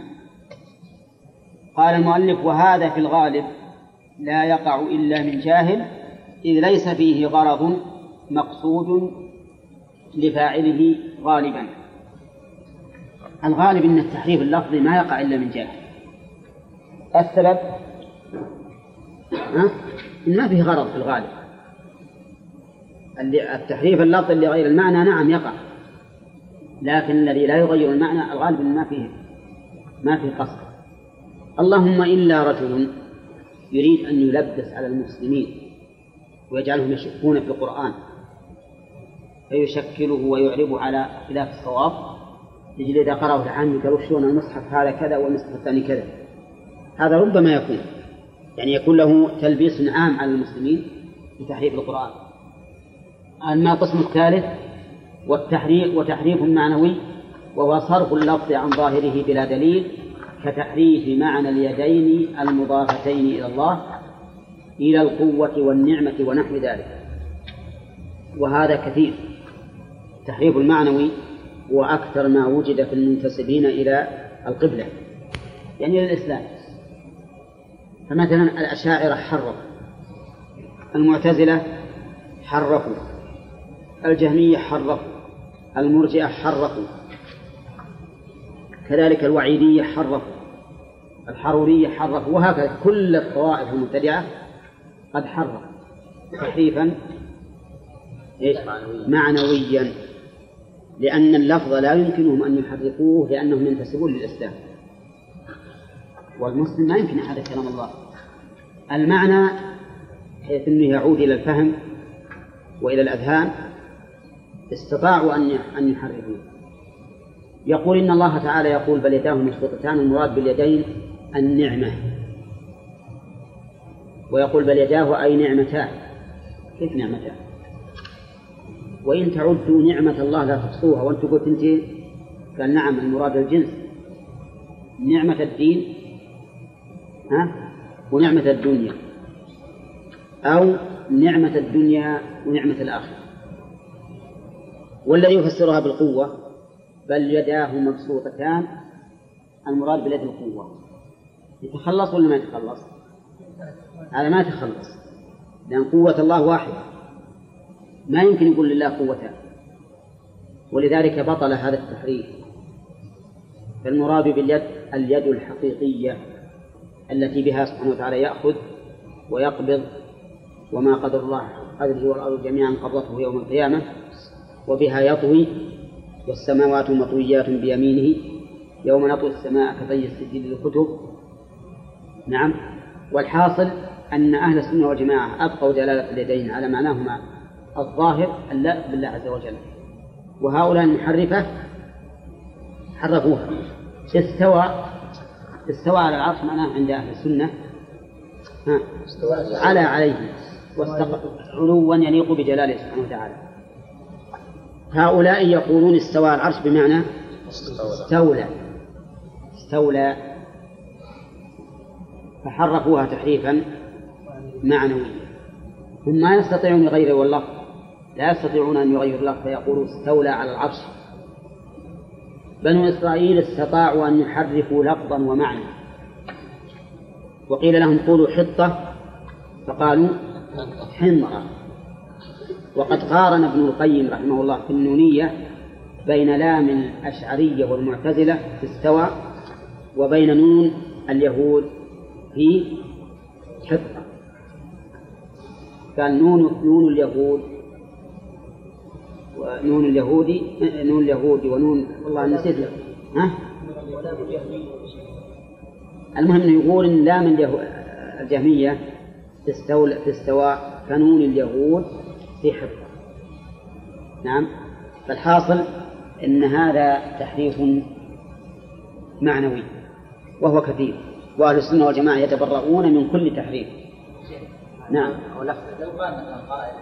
قال المؤلف وهذا في الغالب لا يقع إلا من جاهل إذ ليس فيه غرض مقصود لفاعله غالبا. الغالب أن التحريف اللفظي ما يقع إلا من جاهل. السبب ها؟ ما فيه غرض في الغالب. التحريف اللفظي اللي غير المعنى نعم يقع. لكن الذي لا يغير المعنى الغالب ما فيه ما فيه قصد. اللهم إلا رجل يريد أن يلبس على المسلمين ويجعلهم يشكون في القرآن فيشكله ويعربه على خلاف الصواب. يجي إذا قرأه العام قالوا شلون المصحف هذا كذا والمصحف الثاني كذا. هذا ربما يكون. يعني يكون له تلبيس عام على المسلمين بتحريف القرآن. أما القسم الثالث والتحريف وتحريف معنوي وهو صرف اللفظ عن ظاهره بلا دليل كتحريف معنى اليدين المضافتين إلى الله إلى القوة والنعمة ونحو ذلك. وهذا كثير. التحريف المعنوي هو أكثر ما وجد في المنتسبين إلى القبلة يعني إلى الإسلام. فمثلا الأشاعرة حرفوا المعتزلة حرفوا الجهمية حرفوا المرجئة حرفوا كذلك الوعيدية حرفوا الحرورية حرفوا وهكذا كل الطوائف المبتدعة قد حرفوا تحريفا إيش؟ معنويا لأن اللفظ لا يمكنهم أن يحرفوه لأنهم ينتسبون للإسلام والمسلم ما يمكن يحرف كلام الله. المعنى حيث أنه يعود إلى الفهم وإلى الأذهان استطاعوا أن أن يحرفوه يقول إن الله تعالى يقول بل يداه مبسوطتان المراد باليدين النعمة. ويقول بل يداه أي نعمتان. كيف نعمتان؟ وإن تعدوا نعمة الله لا تحصوها. وأنت قلت أنت؟ قال نعم المراد الجنس. نعمة الدين ها؟ ونعمة الدنيا. أو نعمة الدنيا ونعمة الآخرة. والذي يفسرها بالقوة بل يداه مبسوطتان المراد باليد القوة. يتخلص ولا ما يتخلص؟ هذا ما يتخلص. لأن قوة الله واحدة. ما يمكن يقول لله قوتان. ولذلك بطل هذا التحريف. فالمراد باليد اليد الحقيقية. التي بها سبحانه وتعالى يأخذ ويقبض وما قدر الله قدره والأرض جميعا قبضته يوم القيامة وبها يطوي والسماوات مطويات بيمينه يوم نطوي السماء كطي السجل للكتب. نعم. والحاصل أن أهل السنة والجماعة أبقوا دلالة اليدين على معناهما الظاهر اللائق بالله عز وجل. وهؤلاء المحرفة حرفوها. استوى استوى على العرش معناه عند أهل السنة. ها. على عليه. علوا يليق بجلاله سبحانه وتعالى. هؤلاء يقولون استوى على العرش بمعنى استولى. استولى. فحرفوها تحريفا معنويا. هم ما يستطيعون يغيروا اللفظ لا يستطيعون أن يغيروا اللفظ فيقولوا استولى على العرش. بنو إسرائيل استطاعوا أن يحرفوا لفظا ومعنى. وقيل لهم قولوا حطة فقالوا حنطة وقد قارن ابن القيم رحمه الله في النونية بين لام الأشعرية والمعتزلة في استوى وبين نون اليهود في حطة. قال نون نون اليهود ونون اليهودي نون اليهودي ونون والله نسيت ها؟ المهم إنه يقول إن لام الجهمية تستوى تستوى كنون اليهود في حفظ. نعم؟ فالحاصل إن هذا تحريف معنوي وهو كثير وأهل السنة والجماعة يتبرؤون من كل تحريف. نعم. لو قال مثلا قائل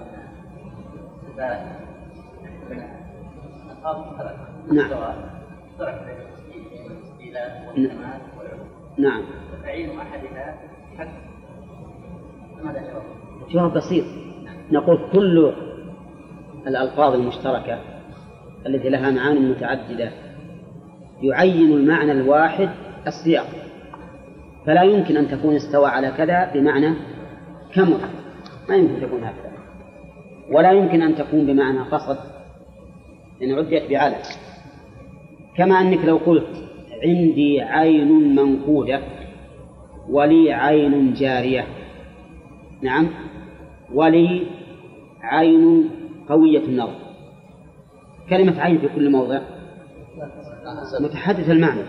نعم. نعم. تعيين احدها ماذا؟ جواب؟ بسيط. نقول كل الألفاظ المشتركة التي لها معاني متعددة يعين المعنى الواحد السياق. فلا يمكن أن تكون استوى على كذا بمعنى كمل. ما يمكن تكون هكذا. ولا يمكن أن تكون بمعنى قصد لأن عدت بعلى كما أنك لو قلت عندي عين منقودة ولي عين جارية. نعم. ولي عين قوية النظر. كلمة عين في كل موضع متحدث المعنى.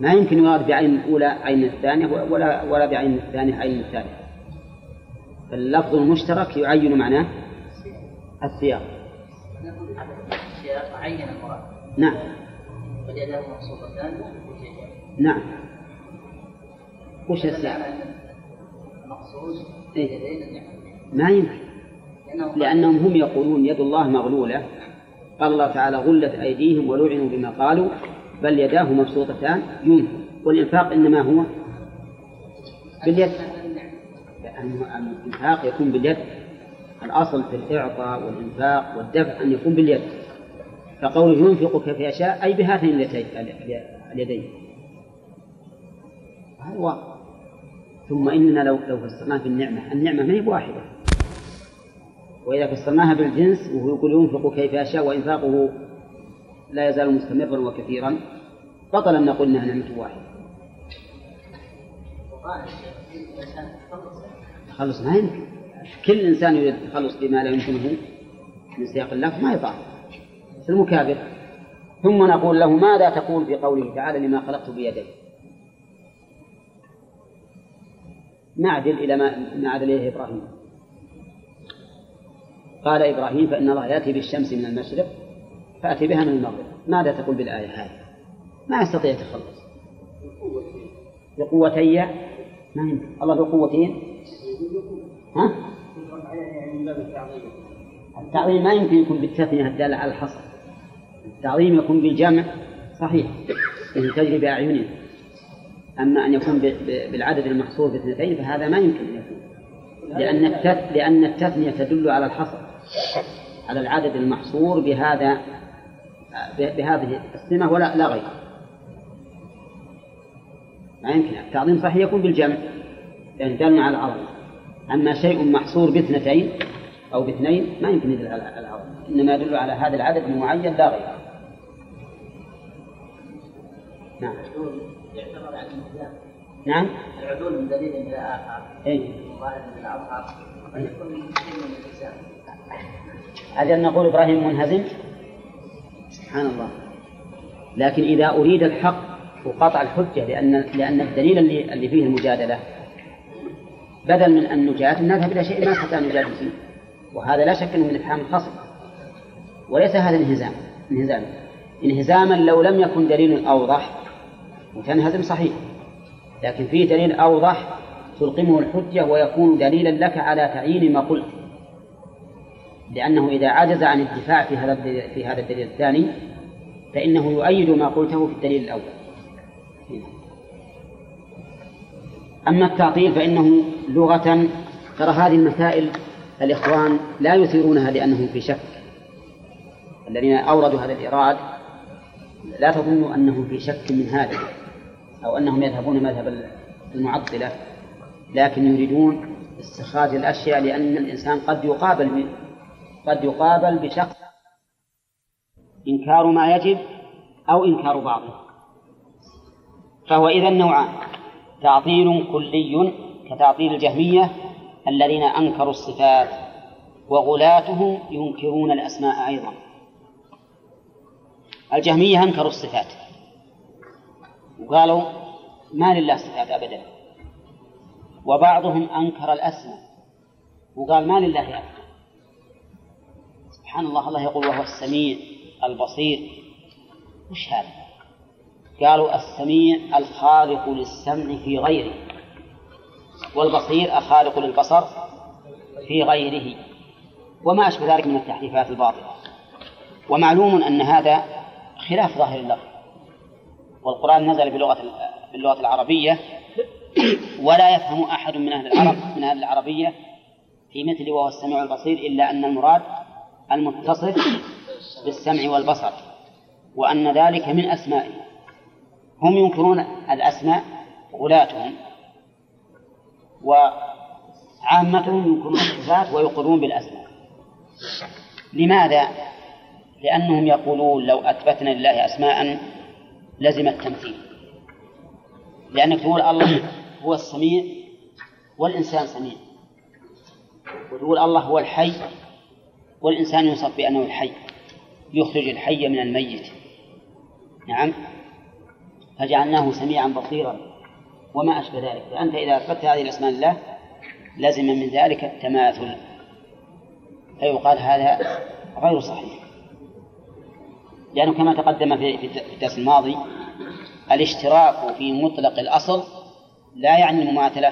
ما يمكن يراد بعين الأولى عين الثانية ولا ولا بعين الثانية عين الثالثة. فاللفظ المشترك يعين معناه السياق. عين المراد نعم. وجده مقصودتان نعم. وش السياق؟ المقصود إيه؟ ما يمكن. لأنهم هم يقولون يد الله مغلولة. قال الله تعالى غلت أيديهم ولعنوا بما قالوا بل يداه مبسوطتان ينفق والإنفاق إنما هو باليد. الإنفاق يكون باليد. الأصل في الإعطاء والإنفاق والدفع أن يكون باليد. فقوله ينفق كيف يشاء أي بهاتين اليدين. هذا واضح. ثم إننا لو لو فسرناه بالنعمة النعمة ما هي بواحدة وإذا فسرناها بالجنس وهو يقول ينفق كيف يشاء وإنفاقه لا يزال مستمرا وكثيرا بطل أن نقول أنها نعمة واحدة. تخلص ما يمكن كل إنسان يريد التخلص بما لا يمكنه من سياق اللفظ ما يطاع المكابر. ثم نقول له ماذا تقول في قوله تعالى لما خلقت بيدي؟ نعدل إلى ما نعدل إليه إبراهيم. قال إبراهيم فإن الله يأتي بالشمس من المشرق فأتي بها من المغرب. ماذا تقول بالآية هذه؟ ما يستطيع يتخلص بقوتي ما يمكن الله له قوتين ها؟ التعظيم ما يمكن يكون بالتثنية الدالة على الحصر. التعظيم يكون بالجمع صحيح لأنه تجري بأعيننا. أما أن يكون بالعدد المحصور باثنتين فهذا ما يمكن أن يكون. لأن. لأن التثنية تدل على الحصر على العدد المحصور بهذا بهذه السمة ولا لا غير. ما يمكن. التعظيم صحيح يكون بالجمع لأن دلنا على العظمة أما شيء محصور باثنتين أو باثنين ما يمكن يدل على العظمة إنما يدل على هذا العدد المعين لا غير نعم. نعم. العدول من دليل إلى آخر. أي أجل نقول إبراهيم منهزم؟ سبحان الله. لكن إذا أريد الحق وقطع الحجة لأن لأن الدليل اللي اللي فيه المجادلة. بدل من أن نجادل نذهب إلى شيء ما أن نجادل فيه. وهذا لا شك أنه من إفهام الخصم وليس هذا انهزام انهزام انهزاما لو لم يكن دليل أوضح وتنهزم صحيح. لكن فيه دليل أوضح تلقمه الحجة ويكون دليلا لك على تعيين ما قلت. لأنه إذا عجز عن الدفاع في هذا في هذا الدليل الثاني فإنه يؤيد ما قلته في الدليل الأول. أما التعطيل فإنه لغة ترى هذه المسائل الإخوان لا يثيرونها لأنهم في شك. الذين أوردوا هذا الإيراد لا تظنوا أنهم في شك من هذا أو أنهم يذهبون مذهب المعطلة لكن يريدون استخراج الأشياء لأن الإنسان قد يقابل قد يقابل بشخص إنكار ما يجب أو إنكار بعضه. فهو إذا نوعان تعطيل كلي كتعطيل الجهمية الذين أنكروا الصفات وغلاتهم ينكرون الأسماء أيضا. الجهمية أنكروا الصفات. وقالوا ما لله صفات أبدا. وبعضهم أنكر الأسماء. وقال ما لله أبدا. سبحان الله الله يقول وهو السميع البصير. وش هذا؟ قالوا السميع الخالق للسمع في غيره. والبصير الخالق للبصر في غيره. وما أشبه ذلك من التحريفات الباطلة. ومعلوم أن هذا خلاف ظاهر اللفظ والقرآن نزل بلغة باللغة العربية. ولا يفهم أحد من أهل العرب من أهل العربية في مثل وهو السميع البصير إلا أن المراد المتصف بالسمع والبصر وأن ذلك من أسمائه هم ينكرون الأسماء غلاتهم وعامتهم ينكرون الصفات ويقرون بالأسماء. لماذا؟ لأنهم يقولون لو أثبتنا لله أسماء لزم التمثيل. لأنك تقول الله هو السميع والإنسان سميع. وتقول الله هو الحي والإنسان يوصف بأنه الحي يخرج الحي من الميت. نعم؟ فجعلناه سميعا بصيرا وما أشبه ذلك. فأنت إذا أثبتت هذه الأسماء لله لزم من ذلك التماثل. فيقال هذا غير صحيح. لأنه كما تقدم في الدرس الماضي الاشتراك في مطلق الأصل لا يعني المماثلة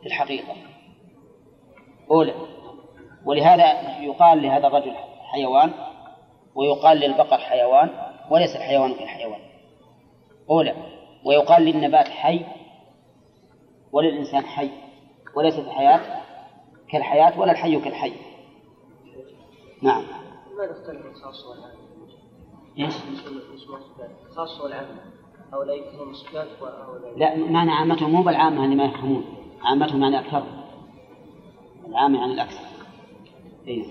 في الحقيقة. أولى ولهذا يقال لهذا الرجل حيوان ويقال للبقر حيوان وليس الحيوان كالحيوان. أولى ويقال للنبات حي وللإنسان حي وليست الحياة كالحياة ولا الحي كالحي. نعم. لماذا اختلف الخاص والعام؟ إيش؟ الخاص والعام أو لا يفهمون الصفات لا معنى عامتهم مو بالعامة اللي ما يفهمون عامتهم يعني أكثر العام يعني الأكثر. إيه.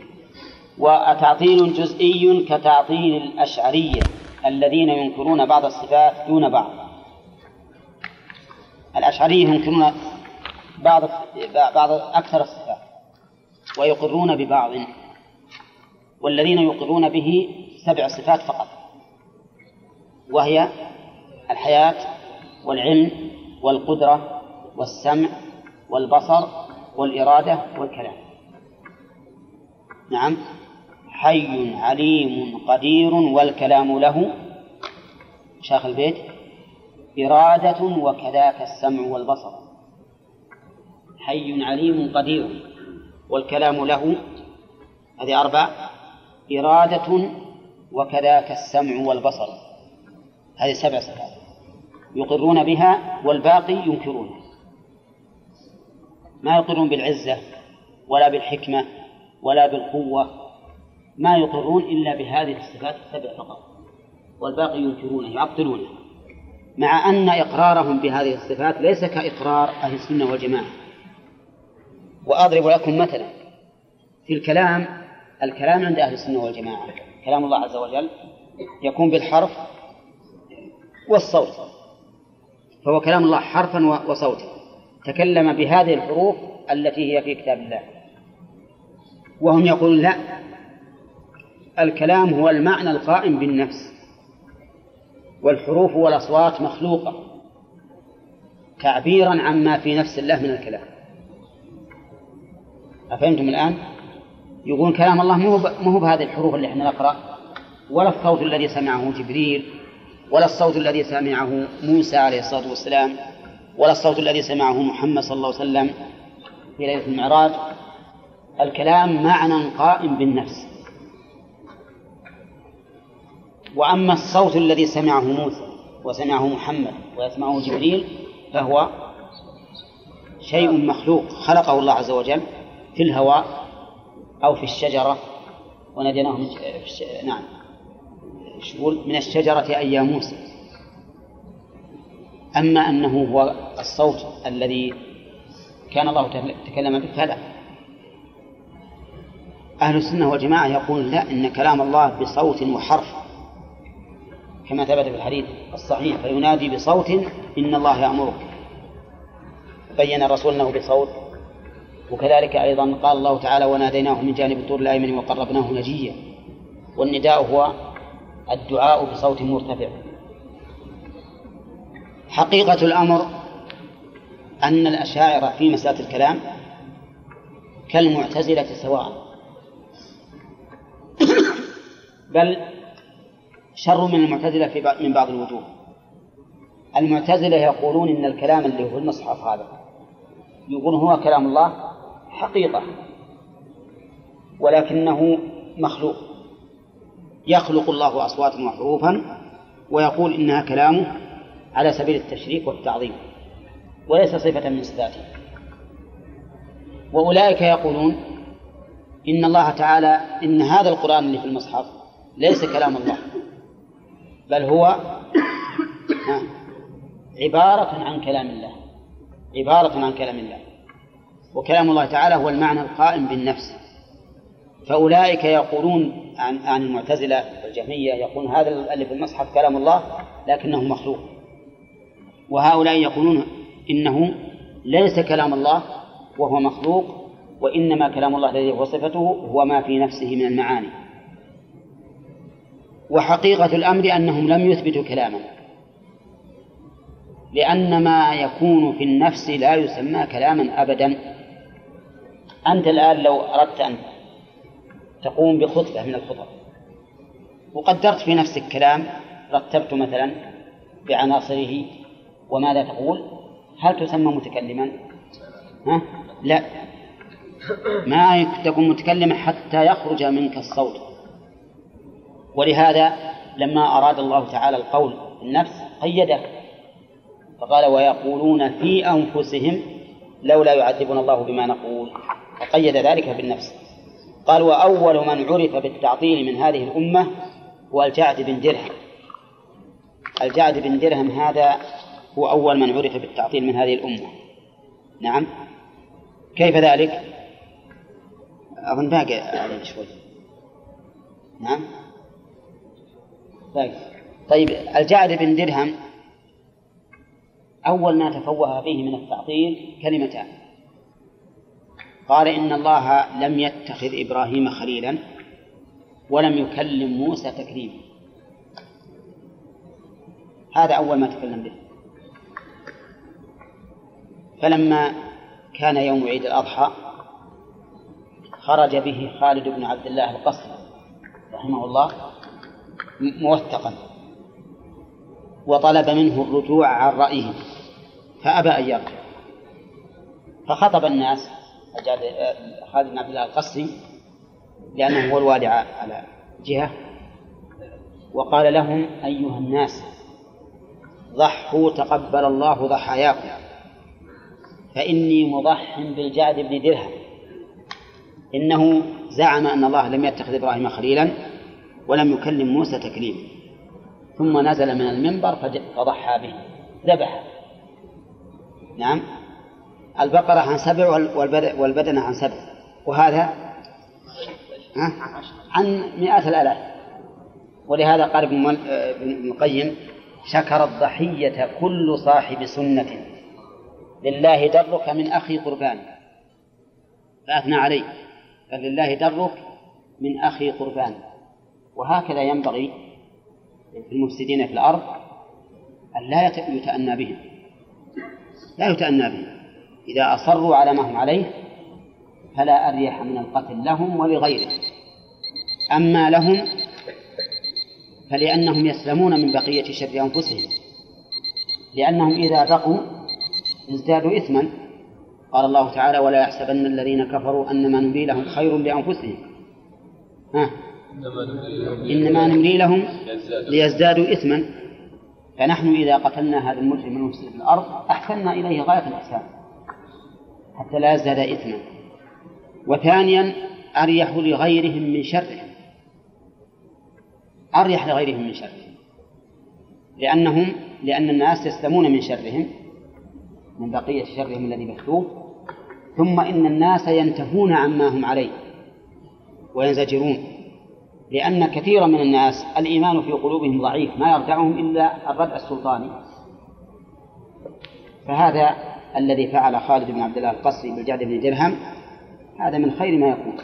وتعطيل جزئي كتعطيل الأشعرية الذين ينكرون بعض الصفات دون بعض. الأشعرية ينكرون بعض بعض أكثر الصفات. ويقرون ببعض. والذين يقرون به سبع صفات فقط. وهي الحياة والعلم والقدرة والسمع والبصر والإرادة والكلام. نعم. حي عليم قدير والكلام له. شاخ البيت. إرادة وكذاك السمع والبصر. حي عليم قدير والكلام له. هذه أربع. إرادة وكذاك السمع والبصر. هذه سبع صفات. يقرون بها والباقي ينكرون. ما يقرون بالعزة ولا بالحكمة ولا بالقوة. ما يقرون إلا بهذه الصفات السبع فقط. والباقي ينكرونه يعطلونه مع أن إقرارهم بهذه الصفات ليس كإقرار أهل السنة والجماعة. وأضرب لكم مثلا في الكلام الكلام عند أهل السنة والجماعة. كلام الله عز وجل يكون بالحرف والصوت. فهو كلام الله حرفا وصوتا. تكلم بهذه الحروف التي هي في كتاب الله. وهم يقولون لا الكلام هو المعنى القائم بالنفس. والحروف والأصوات مخلوقة. تعبيرا عما في نفس الله من الكلام. أفهمتم الآن؟ يقول كلام الله مو مو بهذه الحروف اللي إحنا نقرأ ولا الصوت الذي سمعه جبريل ولا الصوت الذي سمعه موسى عليه الصلاة والسلام ولا الصوت الذي سمعه محمد صلى الله عليه وسلم في ليلة المعراج. الكلام معنى قائم بالنفس. وأما الصوت الذي سمعه موسى وسمعه محمد ويسمعه جبريل فهو شيء مخلوق خلقه الله عز وجل في الهواء أو في الشجرة وناديناه من الش... نعم. من الشجرة أي يا موسى أما أنه هو الصوت الذي كان الله تكلم به فلا. أهل السنة والجماعة يقول لا إن كلام الله بصوت وحرف. كما ثبت في الحديث الصحيح فينادي بصوت إن الله يأمرك. بين الرسول أنه بصوت وكذلك أيضا قال الله تعالى وناديناه من جانب الطور الأيمن وقربناه نجيا. والنداء هو الدعاء بصوت مرتفع. حقيقة الأمر أن الأشاعرة في مسألة الكلام كالمعتزلة سواء. بل شر من المعتزلة في من بعض الوجوه. المعتزلة يقولون إن الكلام اللي هو المصحف هذا يقولون هو كلام الله حقيقة ولكنه مخلوق. يخلق الله أصواتا وحروفا ويقول إنها كلامه على سبيل التشريك والتعظيم وليس صفة من صفاته. وأولئك يقولون إن الله تعالى إن هذا القرآن اللي في المصحف ليس كلام الله بل هو عبارة عن كلام الله عبارة عن كلام الله. وكلام الله تعالى هو المعنى القائم بالنفس. فأولئك يقولون عن عن المعتزلة والجهمية يقولون هذا اللي في المصحف كلام الله لكنه مخلوق. وهؤلاء يقولون إنه ليس كلام الله وهو مخلوق وإنما كلام الله الذي هو صفته هو ما في نفسه من المعاني. وحقيقة الأمر أنهم لم يثبتوا كلاما. لأن ما يكون في النفس لا يسمى كلاما أبدا. أنت الآن لو أردت أن تقوم بخطبة من الخطب وقدرت في نفسك كلام رتبت مثلا بعناصره وماذا تقول؟ هل تسمى متكلما؟ ها؟ لا. ما تكون متكلما حتى يخرج منك الصوت. ولهذا لما أراد الله تعالى القول النفس قيده. فقال ويقولون في أنفسهم لولا يعذبنا الله بما نقول. وقيد ذلك بالنفس. قال وأول من عرف بالتعطيل من هذه الأمة هو الجعد بن درهم. الجعد بن درهم هذا هو أول من عرف بالتعطيل من هذه الأمة. نعم. كيف ذلك؟ أظن باقي عليه شوي. نعم. باقي. طيب الجعد بن درهم أول ما تفوه فيه من التعطيل كلمتان. قال إن الله لم يتخذ إبراهيم خليلا ولم يكلم موسى تكليما. هذا أول ما تكلم به. فلما كان يوم عيد الأضحى خرج به خالد بن عبد الله القصري رحمه الله موثقا وطلب منه الرجوع عن رأيه فأبى أن يرجع. فخطب الناس خالد بن عبد الله القصري لأنه هو الوالي على جهة وقال لهم أيها الناس ضحوا تقبل الله ضحاياكم فإني مضح بالجعد بن درهم إنه زعم أن الله لم يتخذ إبراهيم خليلا ولم يكلم موسى تكليما ثم نزل من المنبر فضحى به ذبح نعم؟ البقرة عن سبع والبدنة عن سبع. وهذا عن مئات الآلاف. ولهذا قال ابن القيم شكر الضحية كل صاحب سنة. لله درك من أخي قربان. فأثنى عليه. قال لله درك من أخي قربان. وهكذا ينبغي المفسدين في الأرض أن لا يتأنى بهم. لا يتأنى بهم. إذا أصروا على ما هم عليه فلا أريح من القتل لهم ولغيرهم. أما لهم فلأنهم يسلمون من بقية شر أنفسهم. لأنهم إذا بقوا ازدادوا إثما. قال الله تعالى ولا يحسبن الذين كفروا أنما نملي لهم خير لأنفسهم. ها؟ إنما نملي لهم ليزدادوا إثما. فنحن إذا قتلنا هذا المجرم المفسد في الأرض أحسنا إليه غاية الإحسان حتى لا يزداد إثما. وثانيا أريح لغيرهم من شرهم. أريح لغيرهم من شرهم. لأنهم لأن الناس يسلمون من شرهم من بقية شرهم الذي بثوه ثم إن الناس ينتهون عما هم عليه وينزجرون. لأن كثيرا من الناس الإيمان في قلوبهم ضعيف ما يرجعهم إلا الردع السلطاني. فهذا الذي فعل خالد بن عبد الله القصري بالجعد بن درهم هذا من خير ما يكون.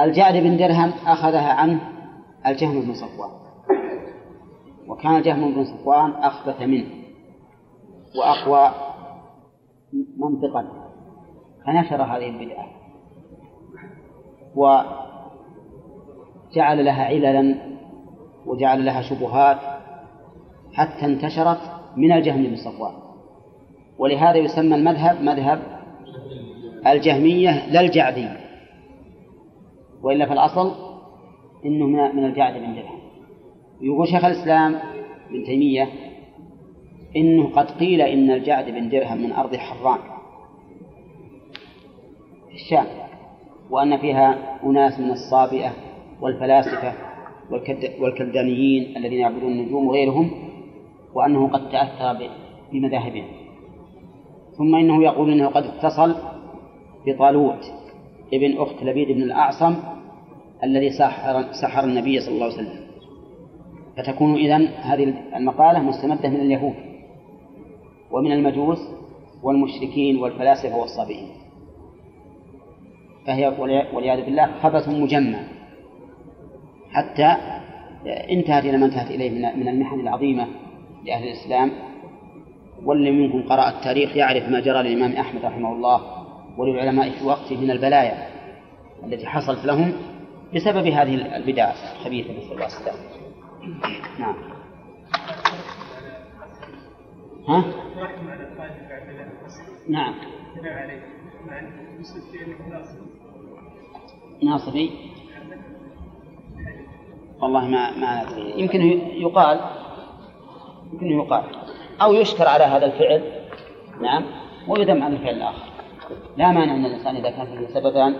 الجعد بن درهم أخذها عنه الجهم بن صفوان. وكان الجهم بن صفوان أخبث منه وأقوى منطقا. فنشر هذه البدعة وجعل لها عللا وجعل لها شبهات حتى انتشرت من الجهم بن صفوان. ولهذا يسمى المذهب مذهب الجهمية لا الجعدية وإلا في الأصل إنه من الجعد بن درهم. يقول شيخ الإسلام ابن تيمية إنه قد قيل إن الجعد بن درهم من أرض حران في الشام وأن فيها أناس من الصابئة والفلاسفة والكلدانيين الذين يعبدون النجوم وغيرهم وأنه قد تأثر بمذاهبهم. ثم إنه يقول إنه قد اتصل بطالوت ابن أخت لبيد بن الأعصم الذي سحر, سحر النبي صلى الله عليه وسلم. فتكون إذن هذه المقالة مستمدة من اليهود ومن المجوس والمشركين والفلاسفة والصابئين. فهي والعياذ بالله خبث مجمع. حتى انتهت إلى ما انتهت إليه من المحن العظيمة لأهل الإسلام واللي منكم قرأ التاريخ يعرف ما جرى للإمام أحمد رحمه الله وللعلماء في وقته من البلايا التي حصلت لهم بسبب هذه البدع الخبيثة نسأل الله السلامة نعم. ها؟ نعم. ناصري والله ما ما ندري يمكن يقال يمكن يقال. أو يشكر على هذا الفعل. نعم. ويذم عن الفعل الآخر. لا مانع أن الإنسان إذا كان فيه سببان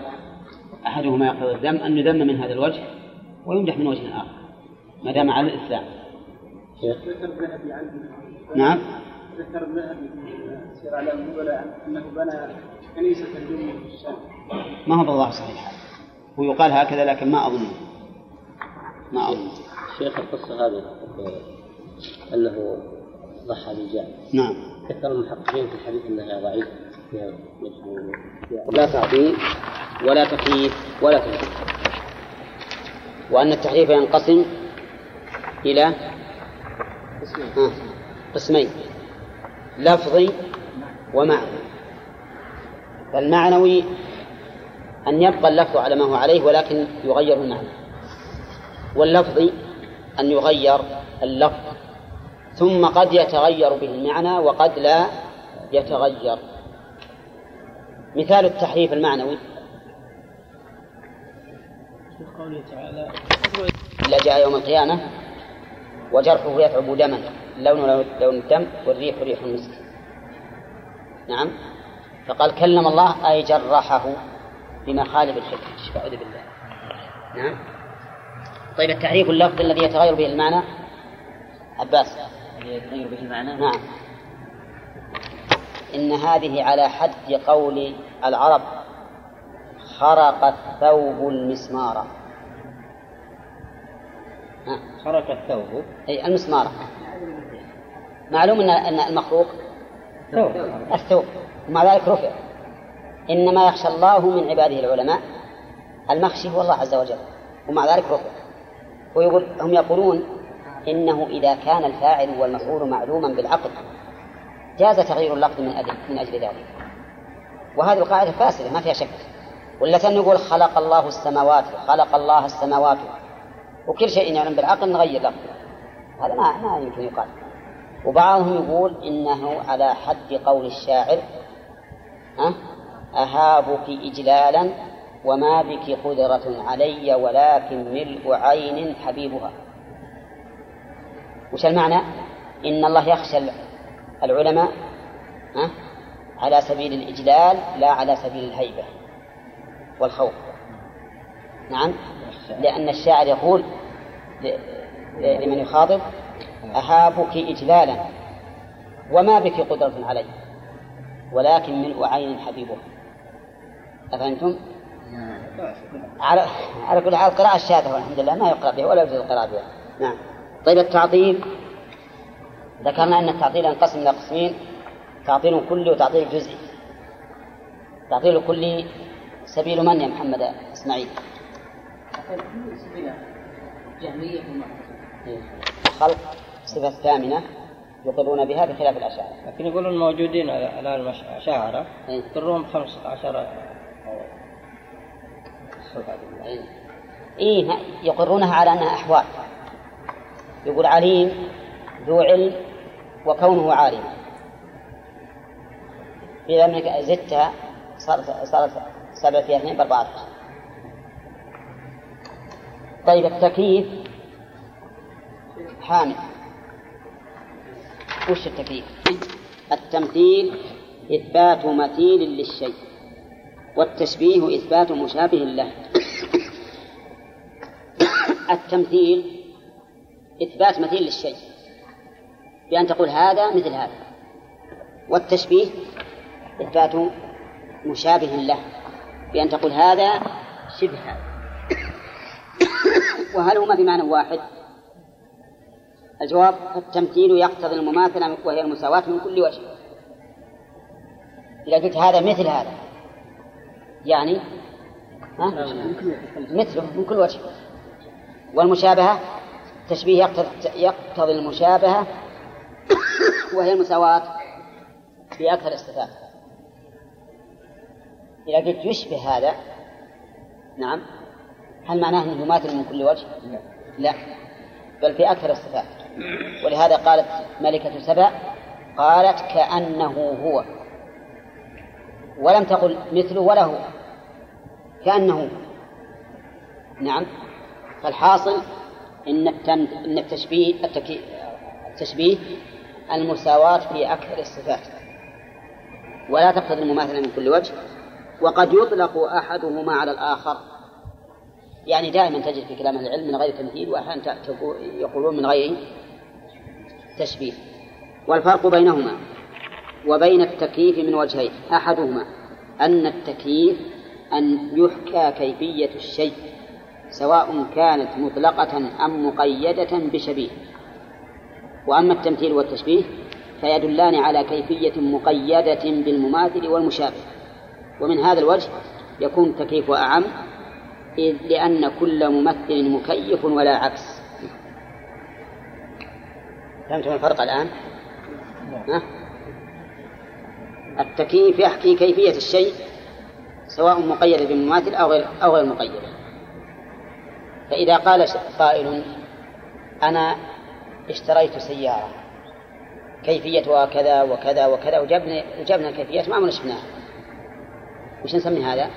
أحدهما يقتضي الذم أن يذم من هذا الوجه ويمدح من وجه آخر ما دام على الإسلام. نعم. ذكر الذهبي في سير اعلام النبلاء انه بنى كنيسه الجمعه في الشام ما هو بالله صحيح. هو يقال هكذا لكن ما أظن. ما أظن. شيخ القصة هذه أنه ضحى بالجعل نعم. كثر المحققين في الحديث فيها مجهول لا تعطيل ولا تكييف ولا تنزيل وأن التحريف ينقسم إلى قسمين. لفظي ومعنوي فالمعنوي أن يبقى اللفظ على ما هو عليه ولكن يغير المعنى. واللفظ أن يغير اللفظ ثم قد يتغير به المعنى وقد لا يتغير. مثال التحريف المعنوي. قوله تعالى جاء يوم القيامة وجرحه يثعب دما لونه لون الدم والريح ريح المسك. نعم. فقال كلم الله أي جرحه بمخالب الحكم أعوذ بالله. نعم. طيب التحريف اللفظ الذي يتغير به المعنى؟ عباس. يتغير به المعنى؟ نعم. إن هذه على حد قول العرب خرق الثوب المسمار. ها. خرق الثوب. أي المسمار. معلوم أن أن المخروق ثوب. الثوب. ومع ذلك رفع. إنما يخشى الله من عباده العلماء. المخشي هو الله عز وجل. ومع ذلك رفع. ويقول هم يقولون إنه إذا كان الفاعل والمفعول معلوما بالعقل جاز تغيير اللفظ من أجل من أجل ذلك. وهذه القاعدة فاسدة ما فيها شك. ولا نقول خلق الله السماوات خلق الله السماوات. وكل شيء يعلم بالعقل نغير لفظه. هذا ما ما يمكن يقال. وبعضهم يقول إنه على حد قول الشاعر ها؟ أهابك إجلالا وما بك قدرة علي ولكن ملء عين حبيبها. وش المعنى؟ إن الله يخشى العلماء ها؟ على سبيل الإجلال لا على سبيل الهيبة والخوف. نعم؟ لأن الشاعر يقول لمن يخاطب أهابك إجلالا وما بك قدرة علي ولكن ملء عين حبيبه. أفهمتم؟ على على كل حال القراءة الشاذة والحمد لله ما يقرأ بها ولا يجوز القراءة بها. نعم. طيب التعطيل ذكرنا أن التعطيل ينقسم إلى قسمين تعطيل كلي وتعطيل جزئي تعطيل الكلي سبيل من يا محمد إسماعيل؟ جهمية خلق صفة الثامنة يقرون بها بخلاف الأشاعرة لكن يقولون موجودين الآن الأشاعرة إيه. يقرون بخمس عشر إيه. إيه يقرونها على أنها أحوال يقول عليم ذو علم وكونه عالما إذا منك زدتها صارت صارت سبعة في اثنين بأربعة طيب التكييف حامل. وش التكييف؟ التمثيل إثبات مثيل للشيء والتشبيه إثبات مشابه له. التمثيل إثبات مثيل للشيء. بأن تقول هذا مثل هذا. والتشبيه إثبات مشابه له. بأن تقول هذا شبه. هذا وهل هما بمعنى واحد؟ الجواب التمثيل يقتضي المماثلة وهي المساواة من كل وجه. إذا قلت هذا مثل هذا يعني؟ ها؟ مثله من كل وجه. والمشابهة التشبيه يقتضي, يقتضي المشابهة وهي المساواة في أكثر الصفات إذا قلت يشبه هذا نعم. هل معناه أنه يماثل من كل وجه؟ لا. بل في أكثر الصفات ولهذا قالت ملكة سبأ قالت كأنه هو. ولم تقل مثله ولا هو. كأنه نعم. فالحاصل إن إن التشبيه التشبيه المساواة في أكثر الصفات. ولا تقتضي المماثلة من كل وجه. وقد يطلق أحدهما على الآخر. يعني دائما تجد في كلام العلم من غير تمثيل وأحيانا يقولون من غير تشبيه. والفرق بينهما وبين التكييف من وجهين. أحدهما أن التكييف أن يحكى كيفية الشيء. سواء كانت مطلقة أم مقيدة بشبيه. وأما التمثيل والتشبيه فيدلان على كيفية مقيدة بالمماثل والمشابه. ومن هذا الوجه يكون التكييف أعم إذ لأن كل ممثل مكيف ولا عكس. فهمتم الفرق الآن؟ ها؟ التكييف يحكي كيفية الشيء سواء مقيدة بمماثل أو غير أو غير مقيدة فإذا قال قائل أنا اشتريت سيارة كيفيتها كذا وكذا وكذا وجبنا وجبنا الكيفيات ما عمرنا شفناها وش نسمي هذا؟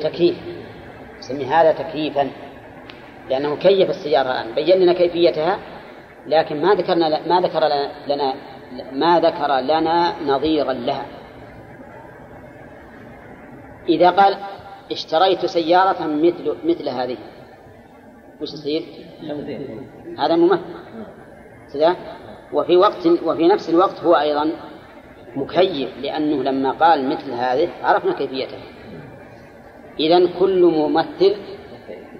تكييف. نسمي هذا تكييفا لأنه كيف السيارة الآن. بين لنا كيفيتها لكن ما ذكرنا ما ذكر لنا ما ذكر لنا نظيرا لها. إذا قال اشتريت سيارة مثل مثل هذه. وش يصير؟ هذا ممثل. كذا؟ وفي وقت وفي نفس الوقت هو أيضا مكيف لأنه لما قال مثل هذه عرفنا كيفيته. إذا كل ممثل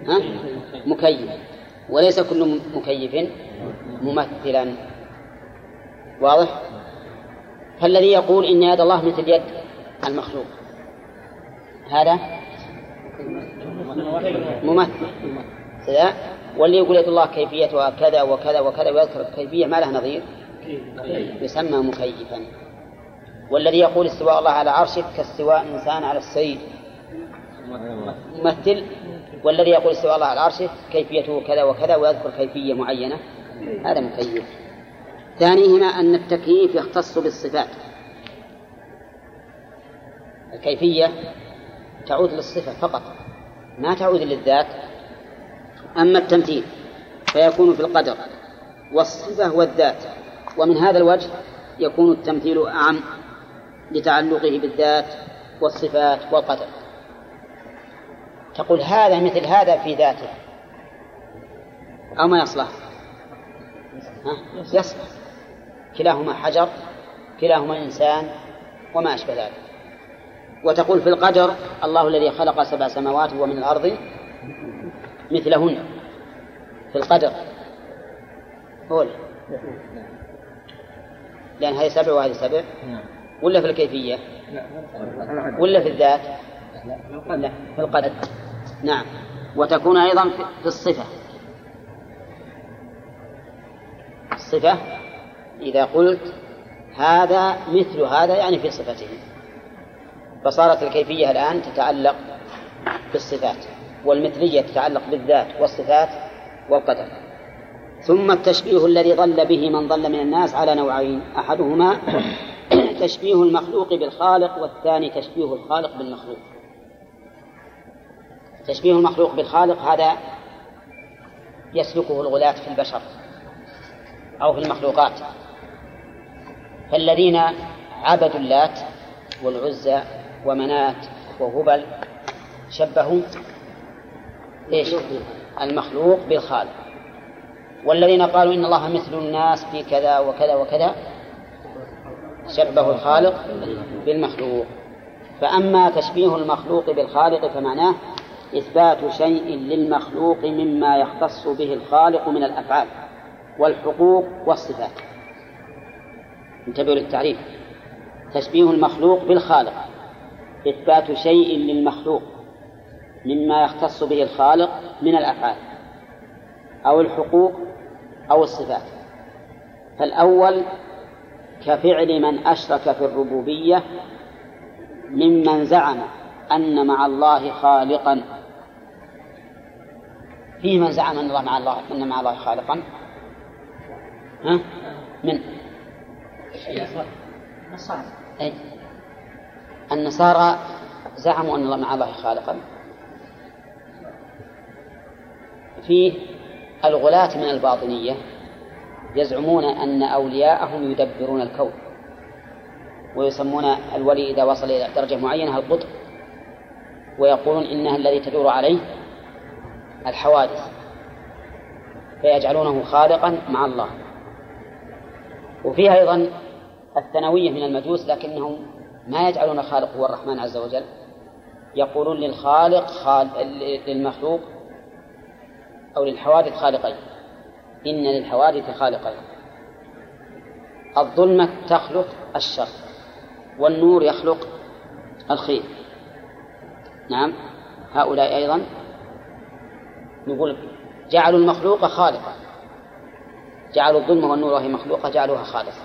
ها؟ مكيف. وليس كل مكيف ممثلا. واضح؟ فالذي يقول إن يد الله مثل يد المخلوق. هذا ممثل. واللي يقول يد الله كيفيتها كذا وكذا وكذا ويذكر كيفية ما لها نظير. يسمى مكيفا. والذي يقول استواء الله على عرشه كاستواء إنسان على السيد. ممثل. والذي يقول استواء الله على عرشه كيفيته كذا وكذا ويذكر كيفية معينة. هذا مكيف. ثانيهما أن التكييف يختص بالصفات. الكيفية تعود للصفة فقط ما تعود للذات أما التمثيل فيكون في القدر والصفة والذات ومن هذا الوجه يكون التمثيل أعم لتعلقه بالذات والصفات والقدر. تقول هذا مثل هذا في ذاته أو ما يصلح؟ ها؟ يصلح. كلاهما حجر كلاهما إنسان وما أشبه ذلك. وتقول في القدر الله الذي خلق سبع سماوات ومن الأرض مثلهن. في القدر. هو لأن هذه سبع وهذه سبع. ولا في الكيفية؟ ولا في الذات؟ لا في القدر. نعم. وتكون أيضا في الصفة. الصفة إذا قلت هذا مثل هذا يعني في صفته. فصارت الكيفية الآن تتعلق بالصفات والمثلية تتعلق بالذات والصفات والقدر. ثم التشبيه الذي ضل به من ضل من الناس على نوعين أحدهما تشبيه المخلوق بالخالق والثاني تشبيه الخالق بالمخلوق. تشبيه المخلوق بالخالق هذا يسلكه الغلاة في البشر أو في المخلوقات. فالذين عبدوا اللات والعزى ومنات وهبل شبهوا إيش؟ المخلوق بالخالق. والذين قالوا إن الله مثل الناس في كذا وكذا وكذا شبهوا الخالق بالمخلوق. فأما تشبيه المخلوق بالخالق فمعناه إثبات شيء للمخلوق مما يختص به الخالق من الأفعال والحقوق والصفات. انتبهوا للتعريف. تشبيه المخلوق بالخالق. إثبات شيء للمخلوق مما يختص به الخالق من الأفعال أو الحقوق أو الصفات. فالأول كفعل من أشرك في الربوبية ممن زعم أن مع الله خالقا. في من زعم أن الله مع الله أن مع الله خالقا؟ ها؟ من؟ أي؟ النصارى زعموا أن الله مع الله خالقا. فيه الغلاة من الباطنية يزعمون أن أولياءهم يدبرون الكون ويسمون الولي إذا وصل إلى درجة معينة القطب ويقولون إنها الذي تدور عليه الحوادث فيجعلونه خالقا مع الله. وفيها أيضا الثانوية من المجوس لكنهم ما يجعلون خالق هو الرحمن عز وجل؟ يقولون للخالق خال... للمخلوق أو للحوادث خالقين. إن للحوادث خالقين. الظلمة تخلق الشر والنور يخلق الخير. نعم. هؤلاء أيضا نقول جعلوا المخلوق خالقا. جعلوا الظلم والنور وهي مخلوقة جعلوها خالقة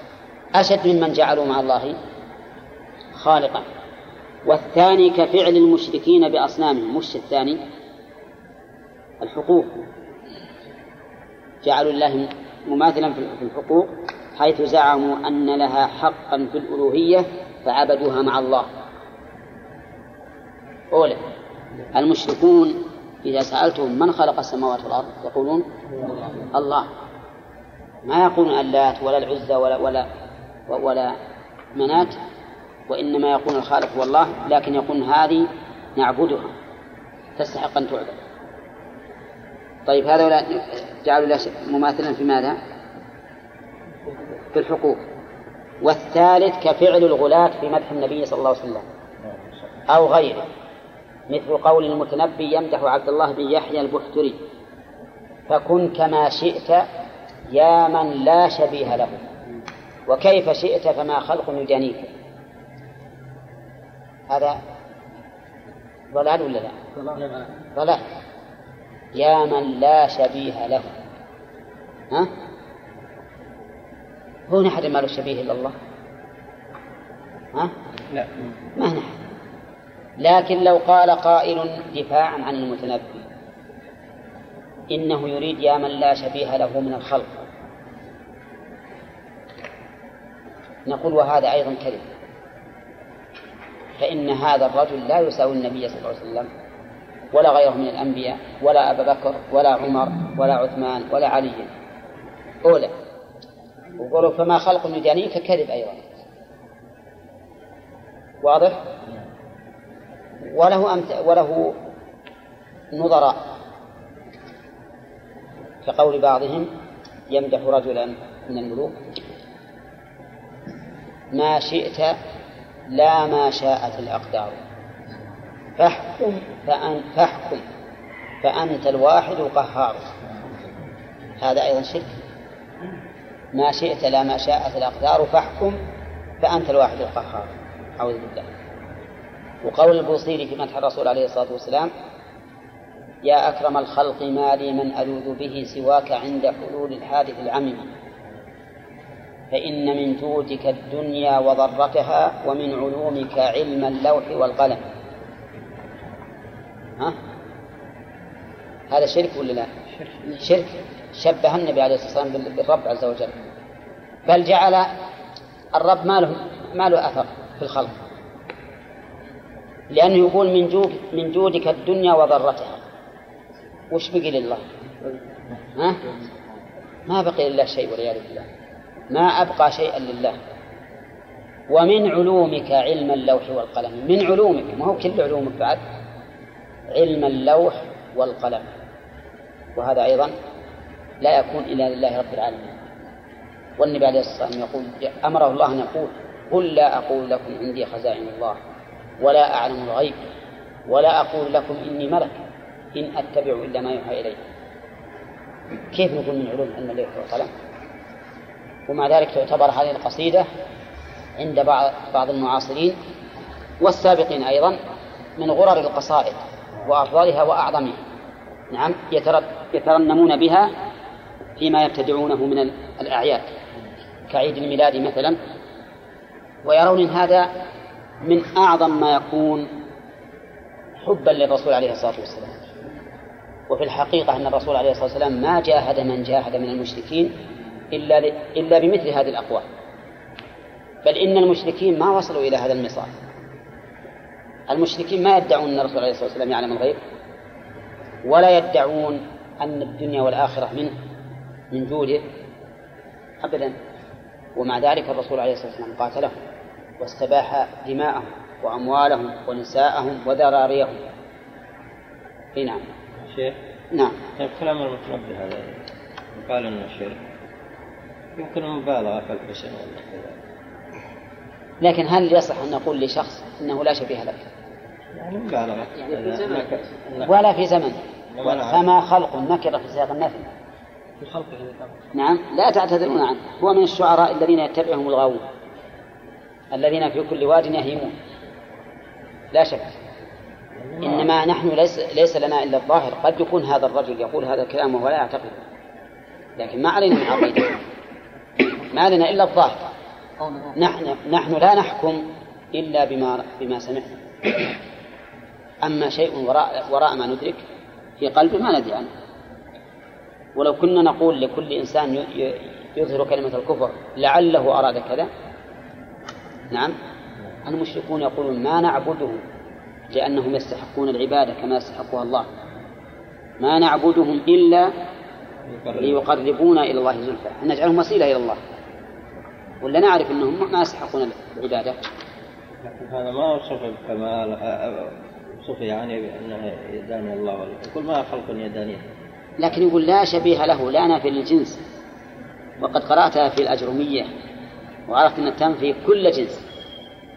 أشد ممن جعلوا مع الله خالقا. والثاني كفعل المشركين بأصنامهم. مش الثاني؟ الحقوق. جعلوا الله مماثلا في الحقوق حيث زعموا أن لها حقا في الألوهية فعبدوها مع الله. أولى. المشركون إذا سألتهم من خلق السماوات والأرض يقولون الله. ما يقولون اللات ولا العزى ولا ولا ولا منات. وإنما يقول الخالق هو الله لكن يقول هذه نعبدها. تستحق أن تعبد. طيب هذا جعلوا مماثلا في ماذا؟ في الحقوق. والثالث كفعل الغلاة في مدح النبي صلى الله عليه وسلم أو غيره. مثل قول المتنبي يمدح عبد الله بن يحيى البحتري فكن كما شئت يا من لا شبيه له وكيف شئت فما خلق يجانيك. هذا ضلال ولا لا؟ ضلال. يا من لا شبيه له. ها؟ هو أحد ما له شبيه إلا الله؟ ها؟ لا. ما نحن لكن لو قال قائل دفاعا عن المتنبي إنه يريد يا من لا شبيه له من الخلق. نقول وهذا أيضا كذب. فإن هذا الرجل لا يساوي النبي صلى الله عليه وسلم ولا غيره من الأنبياء ولا أبا بكر ولا عمر ولا عثمان ولا علي. أولى. وقولوا فما خلق يجانيك كذب أيضا. واضح؟ وله أمت... وله نظراء. كقول بعضهم يمدح رجلا من الملوك ما شئت لا ما شاءت الأقدار. فاحكم فأن فاحكم. فأنت الواحد القهار. هذا أيضا شرك. ما شئت لا ما شاءت الأقدار فاحكم فأنت الواحد القهار. أعوذ بالله. وقول البوصيري في مدح الرسول عليه الصلاة والسلام يا أكرم الخلق ما لي من ألوذ به سواك عند حلول الحادث العمم فإن من جودك الدنيا وضرتها ومن علومك علم اللوح والقلم ها؟ هذا شرك ولا لا؟ شرك شبه النبي عليه الصلاة والسلام بالرب عز وجل بل جعل الرب ما له ما له أثر في الخلق لأنه يقول من جود من جودك الدنيا وضرتها وش بقي لله؟ ها؟ ما بقي لله شيء والعياذ بالله ما أبقى شيئا لله. ومن علومك علم اللوح والقلم. من علومك ما هو كل علومك بعد؟ علم اللوح والقلم. وهذا أيضا لا يكون إلا لله رب العالمين. والنبي عليه الصلاة والسلام يقول أمره الله أن يقول قل لا أقول لكم عندي خزائن الله ولا أعلم الغيب ولا أقول لكم إني ملك إن أتبع إلا ما يوحى إلي. كيف نقول من علوم علم اللوح والقلم؟ ومع ذلك تعتبر هذه القصيدة عند بعض بعض المعاصرين والسابقين أيضا من غرر القصائد وأفضلها وأعظمها. نعم يترنمون بها فيما يبتدعونه من الأعياد. كعيد الميلاد مثلا. ويرون هذا من أعظم ما يكون حبا للرسول عليه الصلاة والسلام. وفي الحقيقة أن الرسول عليه الصلاة والسلام ما جاهد من جاهد من المشركين إلا إلا بمثل هذه الأقوال. بل إن المشركين ما وصلوا إلى هذا المصاب المشركين ما يدعون أن الرسول عليه الصلاة والسلام يعلم الغيب ولا يدعون أن الدنيا والآخرة منه من جوده أبدا. ومع ذلك الرسول عليه الصلاة والسلام قاتلهم واستباح دماءهم وأموالهم ونساءهم وذراريهم. إي نعم. شيخ؟ نعم. طيب كلام المتنبي هذا؟ قال انه شرك يمكن مبالغه في الحسن لكن هل يصح أن نقول لشخص إنه لا شبيه لك؟ يعني مبالغه يعني في زمن. ولا في زمن. فما خلق نكرة في سياق النفي؟ في خلقه نعم. لا تعتذرون عنه. هو من الشعراء الذين يتبعهم الغاوون. الذين في كل واد يهيمون. لا شك. إنما نحن ليس, ليس لنا إلا الظاهر. قد يكون هذا الرجل يقول هذا الكلام وهو لا يعتقد. لكن ما علينا من عقيدة. ما علينا إلا الظاهر. نحن نحن لا نحكم إلا بما بما سمعنا أما شيء وراء, وراء ما ندرك في قلبه ما ندري عنه. ولو كنا نقول لكل إنسان يظهر كلمة الكفر لعله أراد كذا. نعم. المشركون يقولون ما نعبدهم لأنهم يستحقون العبادة كما يستحقها الله. ما نعبدهم إلا ليقربونا إلى الله زلفى. نجعلهم وسيلة إلى الله. ولا نعرف أنهم ما يستحقون العبادة؟ هذا ما وصف الكمال وصف يعني بأنه يداني الله يقول ما خلق يدانيه لكن يقول لا شبيه له لا نافي للجنس وقد قرأتها في الأجرمية وعرفت أن تنفي كل جنس.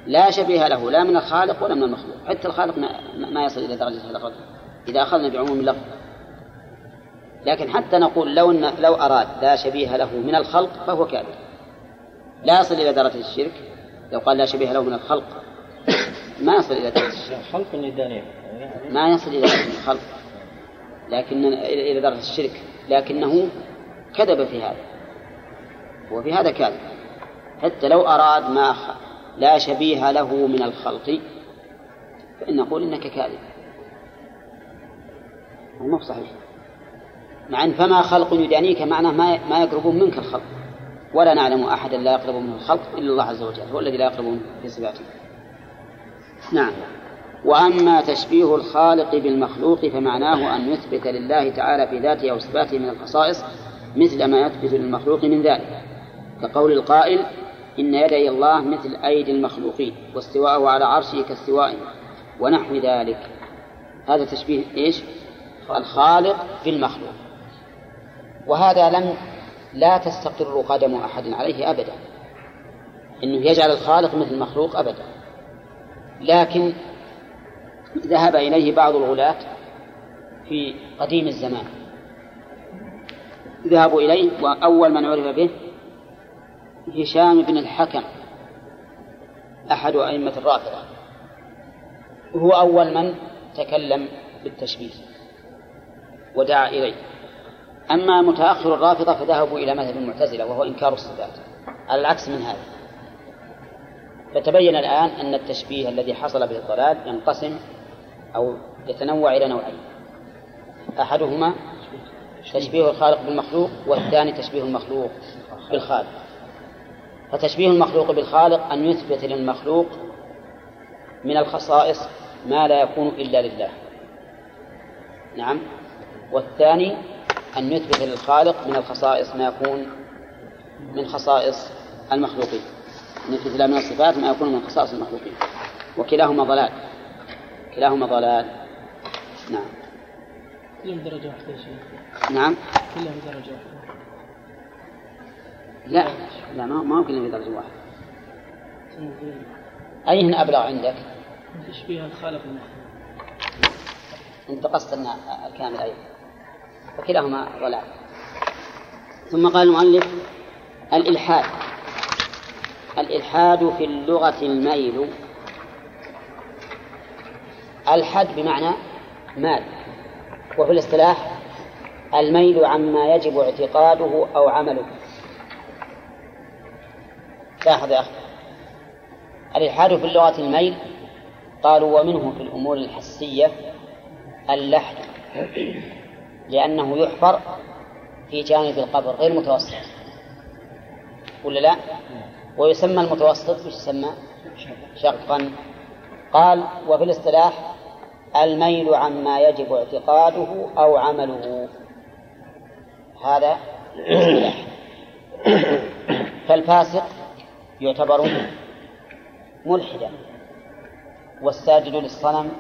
لا شبيه له لا من الخالق ولا من المخلوق. حتى الخالق ما يصل إلى درجة هذا الرجل إذا أخذنا بعموم اللفظ. لكن حتى نقول لو لو أراد لا شبيه له من الخلق فهو كافر لا يصل إلى درجة الشرك. لو قال لا شبيه له من الخلق. ما يصل إلى درجة الشرك. خلق ما يصل إلى درجة الخلق. لكن إلى درجة الشرك. لكنه كذب في هذا. وفي هذا كاذب حتى لو أراد ما لا شبيه له من الخلق فإن نقول إنك كاذب. مو صحيح. مع أن فما خلق يدانيك معناه ما ما يقربون منك الخلق. ولا نعلم أحدا لا يقرب منه الخلق إلا الله عز وجل هو الذي لا يقرب في صفاته نعم. وأما تشبيه الخالق بالمخلوق فمعناه أن يثبت لله تعالى في ذاته أو صفاته من الخصائص مثل ما يثبت للمخلوق من ذلك. كقول القائل إن يدي الله مثل أيدي المخلوقين واستواءه على عرشه كاستوائه ونحو ذلك. هذا تشبيه إيش؟ الخالق بالمخلوق وهذا لم لا تستقر قدم أحد عليه أبدا. إنه يجعل الخالق مثل المخلوق أبدا. لكن ذهب إليه بعض الغلاة في قديم الزمان. ذهبوا إليه وأول من عرف به هشام بن الحكم أحد أئمة الرافضة. وهو أول من تكلم بالتشبيه ودعا إليه. أما متأخر الرافضة فذهبوا إلى مذهب المعتزلة وهو إنكار الصفات على العكس من هذا. فتبين الآن أن التشبيه الذي حصل به الضلال ينقسم أو يتنوع إلى نوعين. أحدهما تشبيه الخالق بالمخلوق والثاني تشبيه المخلوق بالخالق. فتشبيه المخلوق بالخالق أن يثبت للمخلوق من الخصائص ما لا يكون إلا لله. نعم. والثاني أن يثبت للخالق من الخصائص ما يكون من خصائص المخلوقين. أن يثبت له من الصفات ما يكون من خصائص المخلوقين. وكلاهما ضلال. كلاهما ضلال. نعم. كلهم درجة واحدة يا شيخ. نعم. كلهم درجة واحدة. لا. لا ما ما كلهم في درجة واحدة. أيهن أبلغ عندك؟ تشبيه الخالق المخلوق أنت قصد أن الكامل أيضا وكلاهما ضلال. ثم قال المؤلف الإلحاد. الإلحاد في اللغة الميل. الحد بمعنى مال. وفي الاصطلاح الميل عما يجب اعتقاده أو عمله. لاحظ يا أخي. الإلحاد في اللغة الميل قالوا ومنه في الأمور الحسية اللحد. لأنه يحفر في جانب القبر غير متوسط. ولا لا؟ ويسمى المتوسط وش يسمى؟ شقا. قال وفي الاصطلاح الميل عما يجب اعتقاده أو عمله. هذا فالفاسق يعتبر ملحدا والساجد للصنم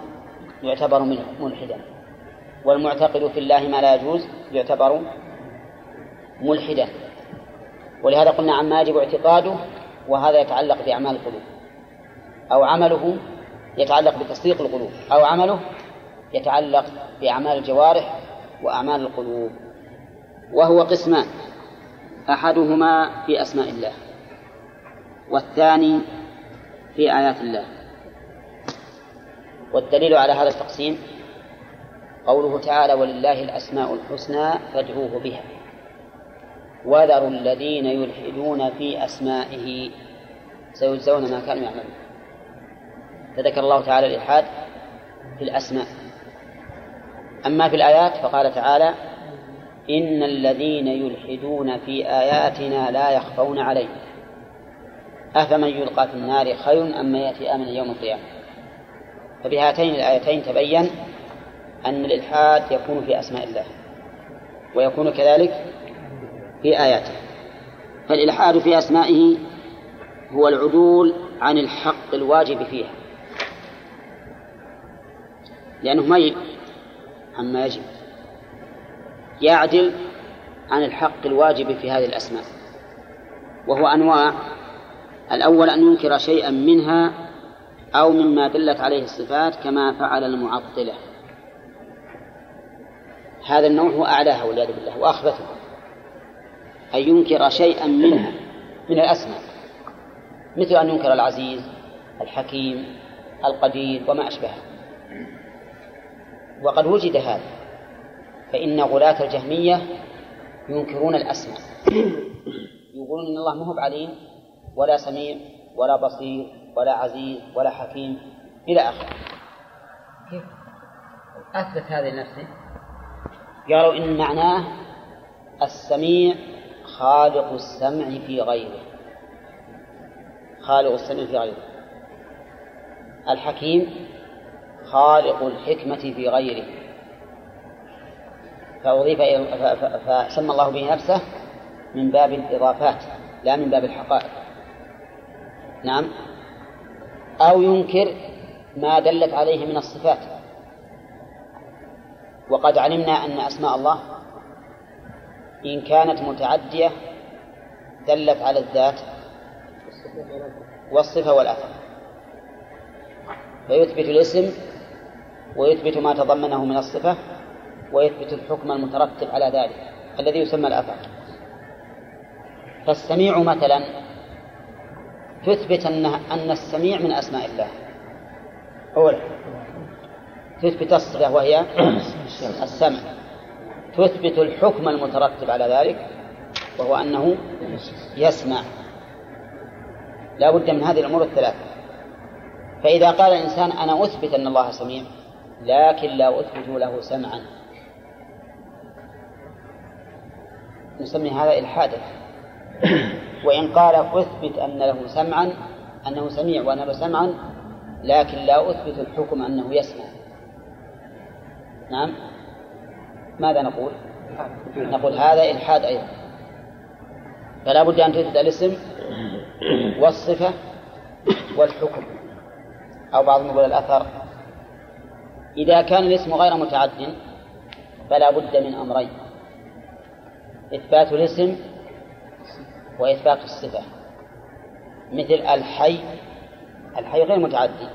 يعتبر ملحدا. والمعتقد في الله ما لا يجوز يعتبر ملحدا. ولهذا قلنا عما يجب اعتقاده وهذا يتعلق بأعمال القلوب. أو عمله يتعلق بتصديق القلوب. أو عمله يتعلق بأعمال الجوارح وأعمال القلوب. وهو قسمان أحدهما في أسماء الله والثاني في آيات الله. والدليل على هذا التقسيم قوله تعالى ولله الأسماء الحسنى فادعوه بها. وذروا الذين يلحدون في أسمائه سيجزون ما كانوا يعملون. فذكر الله تعالى الإلحاد في الأسماء. أما في الآيات فقال تعالى إن الذين يلحدون في آياتنا لا يخفون عليه. أفمن يلقى في النار خير أم من يأتي آمنا يوم القيامة؟ فبهاتين الآيتين تبين أن الإلحاد يكون في أسماء الله ويكون كذلك في آياته. فالإلحاد في أسمائه هو العدول عن الحق الواجب فيها. لأنه ما عما يجب. يعدل عن الحق الواجب في هذه الأسماء. وهو أنواع. الأول أن ينكر شيئا منها أو مما دلت عليه الصفات كما فعل المعطلة. هذا النوع هو أعلاها والعياذ بالله وأخبثها أن ينكر شيئا منها من الأسماء. مثل أن ينكر العزيز الحكيم القدير وما أشبهه. وقد وجد هذا فإن غلاة الجهمية ينكرون الأسماء. يقولون إن الله ما هو بعليم ولا سميع ولا بصير ولا عزيز ولا حكيم إلى آخره. أثبت هذا لنفسه؟ قالوا إن معناه السميع خالق السمع في غيره. خالق السمع في غيره. الحكيم خالق الحكمة في غيره. فأضيف فسمى الله به نفسه من باب الإضافات لا من باب الحقائق. نعم. أو ينكر ما دلت عليه من الصفات. وقد علمنا أن أسماء الله إن كانت متعدية دلت على الذات والصفة والأثر. فيثبت الاسم ويثبت ما تضمنه من الصفة ويثبت الحكم المترتب على ذلك الذي يسمى الأثر. فالسميع مثلا تثبت أن أن السميع من أسماء الله. أولا تثبت الصفة وهي السمع. تثبت الحكم المترتب على ذلك وهو أنه يسمع. لا بد من هذه الأمور الثلاثة. فإذا قال الإنسان أنا أثبت أن الله سميع لكن لا أثبت له سمعا. نسمي هذا إلحادا وإن قال أثبت أن له سمعا أنه سميع وأن له سمعا لكن لا أثبت الحكم أنه يسمع. نعم. ماذا نقول؟ نقول هذا إلحاد أيضا. فلا بد أن تثبت الاسم والصفة والحكم أو بعضهم يقول الأثر. إذا كان الاسم غير متعد فلا بد من أمرين. إثبات الاسم وإثبات الصفة. مثل الحي. الحي غير متعدي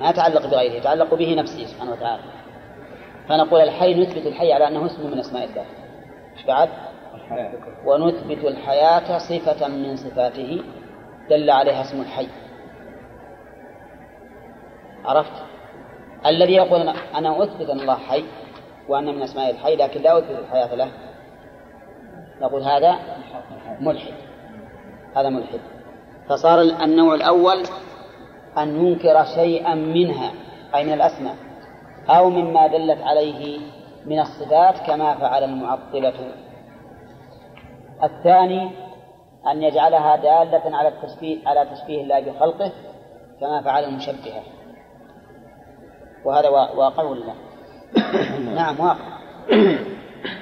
ما يتعلق بغيره يتعلق به نفسه سبحانه وتعالى. فنقول الحي نثبت الحي على أنه اسم من أسماء الله. إيش بعد؟ ونثبت الحياة صفة من صفاته دل عليها اسم الحي. عرفت؟ الذي يقول أنا أثبت أن الله حي وأن من أسماء الحي لكن لا أثبت الحياة له. نقول هذا ملحد. هذا ملحد. فصار النوع الأول أن ينكر شيئا منها أي من الأسماء. أو مما دلت عليه من الصفات كما فعل المعطلة. الثاني أن يجعلها دالة على التشبيه على تشبيه الله بخلقه كما فعل المشبهة. وهذا واقع ولا نعم واقع.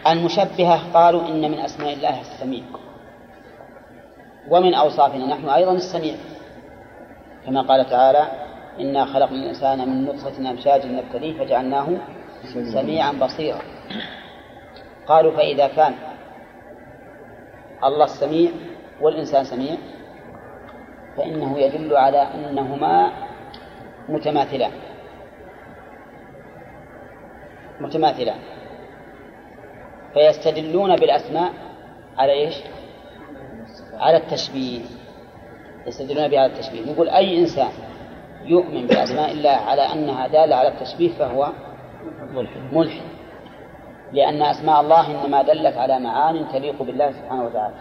المشبهة قالوا إن من أسماء الله السميع. ومن أوصافنا نحن أيضا السميع. كما قال تعالى إنا خلقنا الإنسان من نطفة أمشاج نبتليه فجعلناه سميعا بصيرا. قالوا فإذا كان الله السميع والإنسان سميع فإنه يدل على أنهما متماثلان. متماثلان. فيستدلون بالأسماء على إيش؟ على التشبيه. يستدلون بها على التشبيه. نقول أي إنسان يؤمن بأسماء الله على أنها دالة على التشبيه فهو ملحد. لأن أسماء الله إنما دلت على معان تليق بالله سبحانه وتعالى.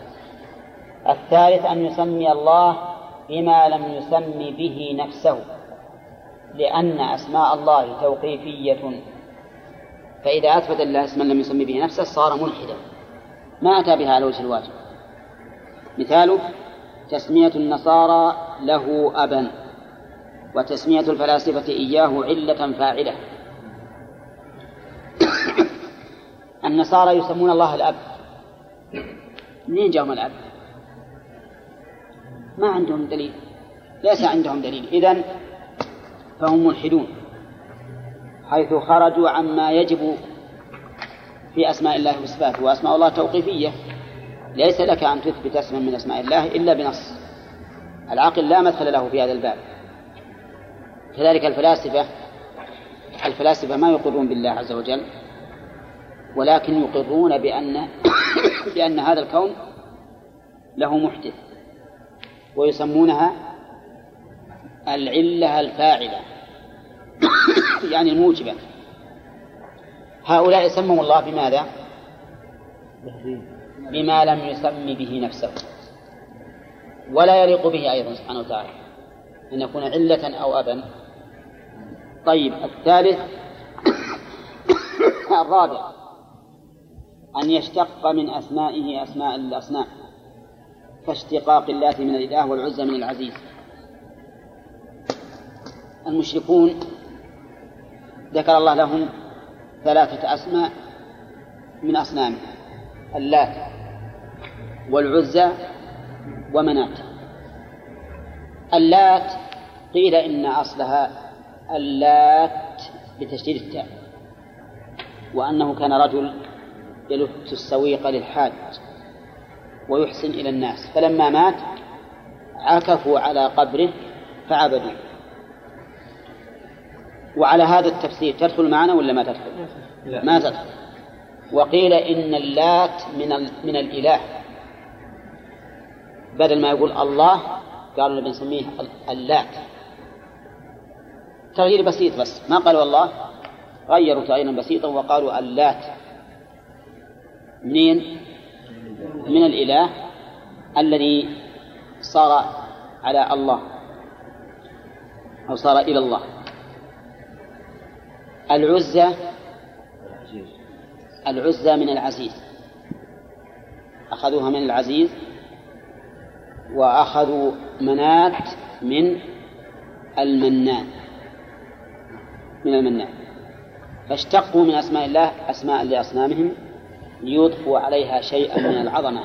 الثالث أن يسمي الله بما لم يسم به نفسه. لأن أسماء الله توقيفية. فإذا أثبت الله اسما لم يسمي به نفسه صار ملحدا. ما أتى بها على وجه الواجب. مثاله تسمية النصارى له أبا. وتسمية الفلاسفة إياه علة فاعلة. النصارى يسمون الله الأب. منين جاءهم الأب؟ ما عندهم دليل. ليس عندهم دليل. إذن فهم ملحدون حيث خرجوا عما يجب في أسماء الله وصفاته. وأسماء الله توقيفية. ليس لك أن تثبت اسما من أسماء الله إلا بنص. العقل لا مثل له في هذا الباب. كذلك الفلاسفة الفلاسفة ما يقرون بالله عز وجل ولكن يقرون بأن بأن هذا الكون له محدث ويسمونها العلة الفاعلة يعني الموجبة هؤلاء سموا الله بماذا؟ بما لم يسم به نفسه ولا يليق به أيضا سبحانه وتعالى أن يكون علة أو أبا. طيب الثالث الرابع أن يشتق من أسمائه أسماء الأصنام كاشتقاق اللات من الإله والعزى من العزيز. المشركون ذكر الله لهم ثلاثة أسماء من أصنام اللات والعزى ومنات اللات قيل إن أصلها اللات بتشديد التاء وأنه كان رجل يلت السويق للحاج ويحسن إلى الناس فلما مات عكفوا على قبره فعبدوه وعلى هذا التفسير تدخل معنا ولا ما تدخل؟ لا. ما تدخل وقيل إن اللات من من الإله بدل ما يقول الله قالوا بنسميه اللات. تغيير بسيط بس. ما قالوا الله غيروا تغييرا بسيطا وقالوا اللات. منين؟ من الإله الذي صار على الله أو صار إلى الله. العزة العزة من العزيز. أخذوها من العزيز. وأخذوا منات من المنان. من المنان. فاشتقوا من أسماء الله أسماء لأصنامهم ليضفوا عليها شيئا من العظمة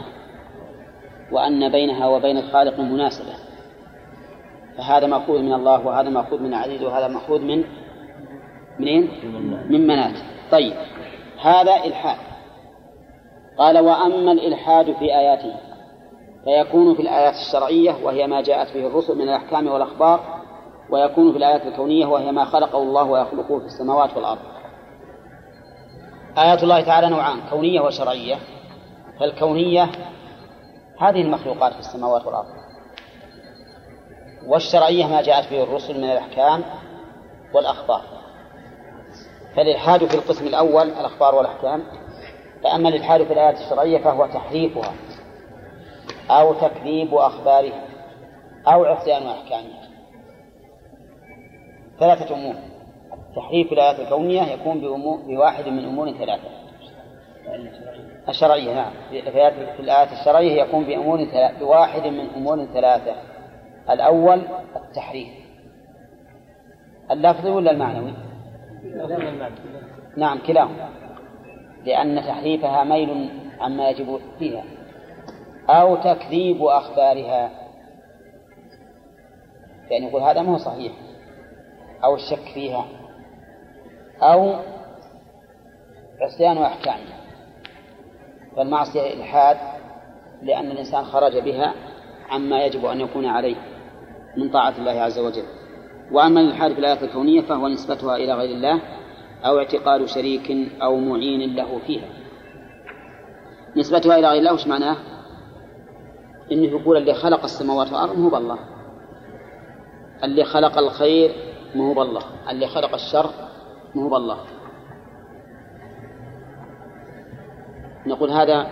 وأن بينها وبين الخالق مناسبة. فهذا مأخوذ من الله وهذا مأخوذ من العزيز وهذا مأخوذ من منين؟ من منات طيب هذا إلحاد. قال وأما الإلحاد في آياته. فيكون في الآيات الشرعية وهي ما جاءت به الرسل من الأحكام والأخبار ويكون في الآيات الكونية وهي ما خلقه الله ويخلقه في السماوات والأرض. آيات الله تعالى نوعان كونية وشرعية. فالكونية هذه المخلوقات في السماوات والأرض. والشرعية ما جاءت به الرسل من الأحكام والأخبار. فالإلحاد في القسم الأول الأخبار والأحكام. فأما الإلحاد في الآيات الشرعية فهو تحريفها. أو تكذيب أخبارها أو عصيان أحكامها ثلاثة أمور. تحريف الآيات الكونية يكون بواحد من أمور ثلاثة. الشرعية نعم. في الآيات الشرعية يكون بأمور بواحد من أمور ثلاثة. الأول التحريف. اللفظي ولا المعنوي؟ نعم كلاهما. لأن تحريفها ميل عما يجب فيها. أو تكذيب أخبارها. يعني يقول هذا ما هو صحيح. أو الشك فيها. أو عصيان أحكامها فالمعصية إلحاد لأن الإنسان خرج بها عما يجب أن يكون عليه من طاعة الله عز وجل. وأما الإلحاد في الآيات الكونية فهو نسبتها إلى غير الله أو اعتقاد شريك أو معين له فيها. نسبتها إلى غير الله وش معناه؟ إنه يقول اللي خلق السماوات والأرض مو بالله. اللي خلق الخير مو بالله. اللي خلق الشر مو بالله. نقول هذا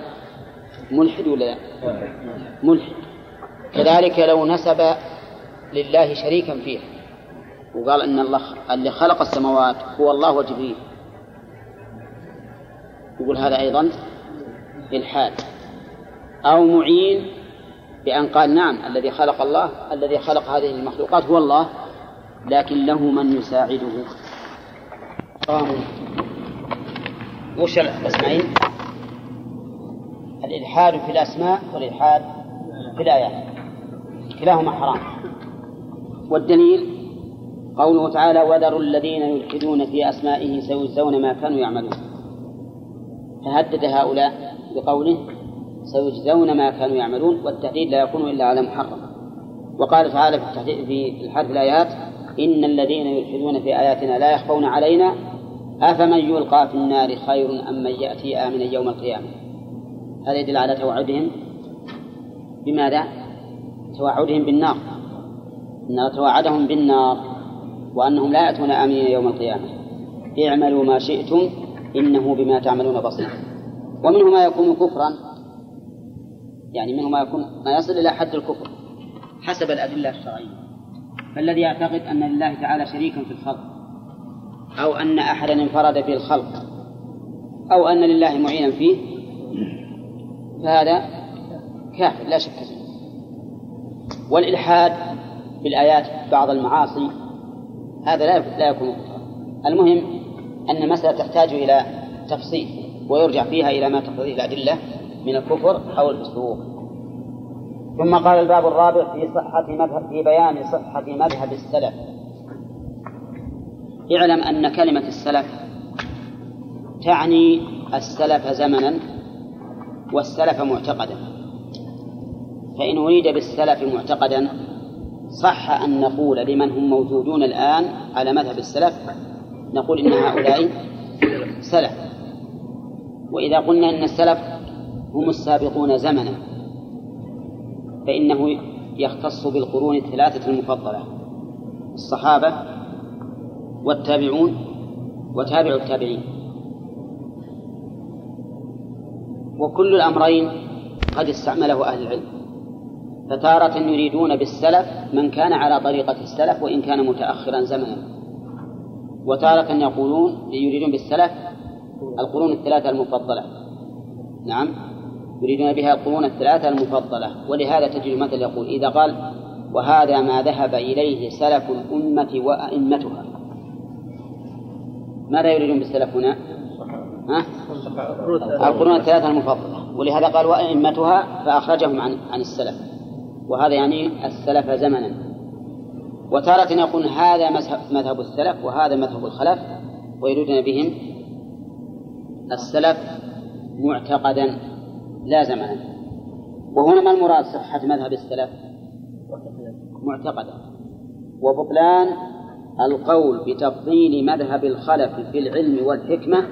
ملحد ولا لا؟ ملحد. كذلك لو نسب لله شريكا فيها وقال إن الله اللي خلق السماوات هو الله وجبريل. يقول هذا أيضا إلحاد. أو معين بأن قال نعم الذي خلق الله الذي خلق هذه المخلوقات هو الله لكن له من يساعده. قاموا وش الاسمين؟ الإلحاد في الأسماء والإلحاد في الآيات. كلاهما حرام. والدليل قوله تعالى وذروا الذين يلحدون في أسمائه سيجزون ما كانوا يعملون. فهدد هؤلاء بقوله سيجزون ما كانوا يعملون والتهديد لا يكون إلا على محرم. وقال تعالى في التهديد في الحرف الآيات إن الذين يلحدون في آياتنا لا يخفون علينا أفمن يلقى في النار خير أم من يأتي آمنا يوم القيامة؟ هذا يدل على توعدهم بماذا؟ توعدهم بالنار. إن توعدهم بالنار وأنهم لا يأتون آمنين يوم القيامة. اعملوا ما شئتم إنه بما تعملون بصير. ومنه ما يكون كفرا يعني منه ما يكون ما يصل إلى حد الكفر حسب الأدلة الشرعية. فالذي يعتقد أن لله تعالى شريكا في الخلق أو أن أحدا انفرد بالخلق أو أن لله معينا فيه فهذا كافر لا شك فيه. والإلحاد بالآيات بعض المعاصي هذا لا لا يكون المهم أن المسألة تحتاج إلى تفصيل ويرجع فيها إلى ما تقتضيه الأدلة. من الكفر أو الفسوق ثم قال الباب الرابع في صحة مذهب في بيان صحة مذهب السلف. اعلم أن كلمة السلف تعني السلف زمنا والسلف معتقدا. فإن أريد بالسلف معتقدا صح أن نقول لمن هم موجودون الآن على مذهب السلف نقول إن هؤلاء سلف. وإذا قلنا إن السلف هم السابقون زمنا. فإنه يختص بالقرون الثلاثة المفضلة الصحابة والتابعون وتابع التابعين. وكل الأمرين قد استعمله أهل العلم. فتارة يريدون بالسلف من كان على طريقة السلف وإن كان متأخرا زمنا. وتارة يقولون يريدون بالسلف القرون الثلاثة المفضلة. نعم. يريدون بها القرون الثلاثة المفضلة ولهذا تجد مثل يقول إذا قال وهذا ما ذهب إليه سلف الأمة وأئمتها ماذا يريدون بالسلف هنا؟ ها؟ القرون الثلاثة المفضلة ولهذا قال وأئمتها فأخرجهم عن عن السلف وهذا يعني السلف زمنا وتارة يقول هذا مذهب السلف وهذا مذهب الخلف ويريدون بهم السلف معتقدا لا زمنا وهنا ما المراد صحة مذهب السلف؟ معتقدا وبطلان القول بتفضيل مذهب الخلف في العلم والحكمة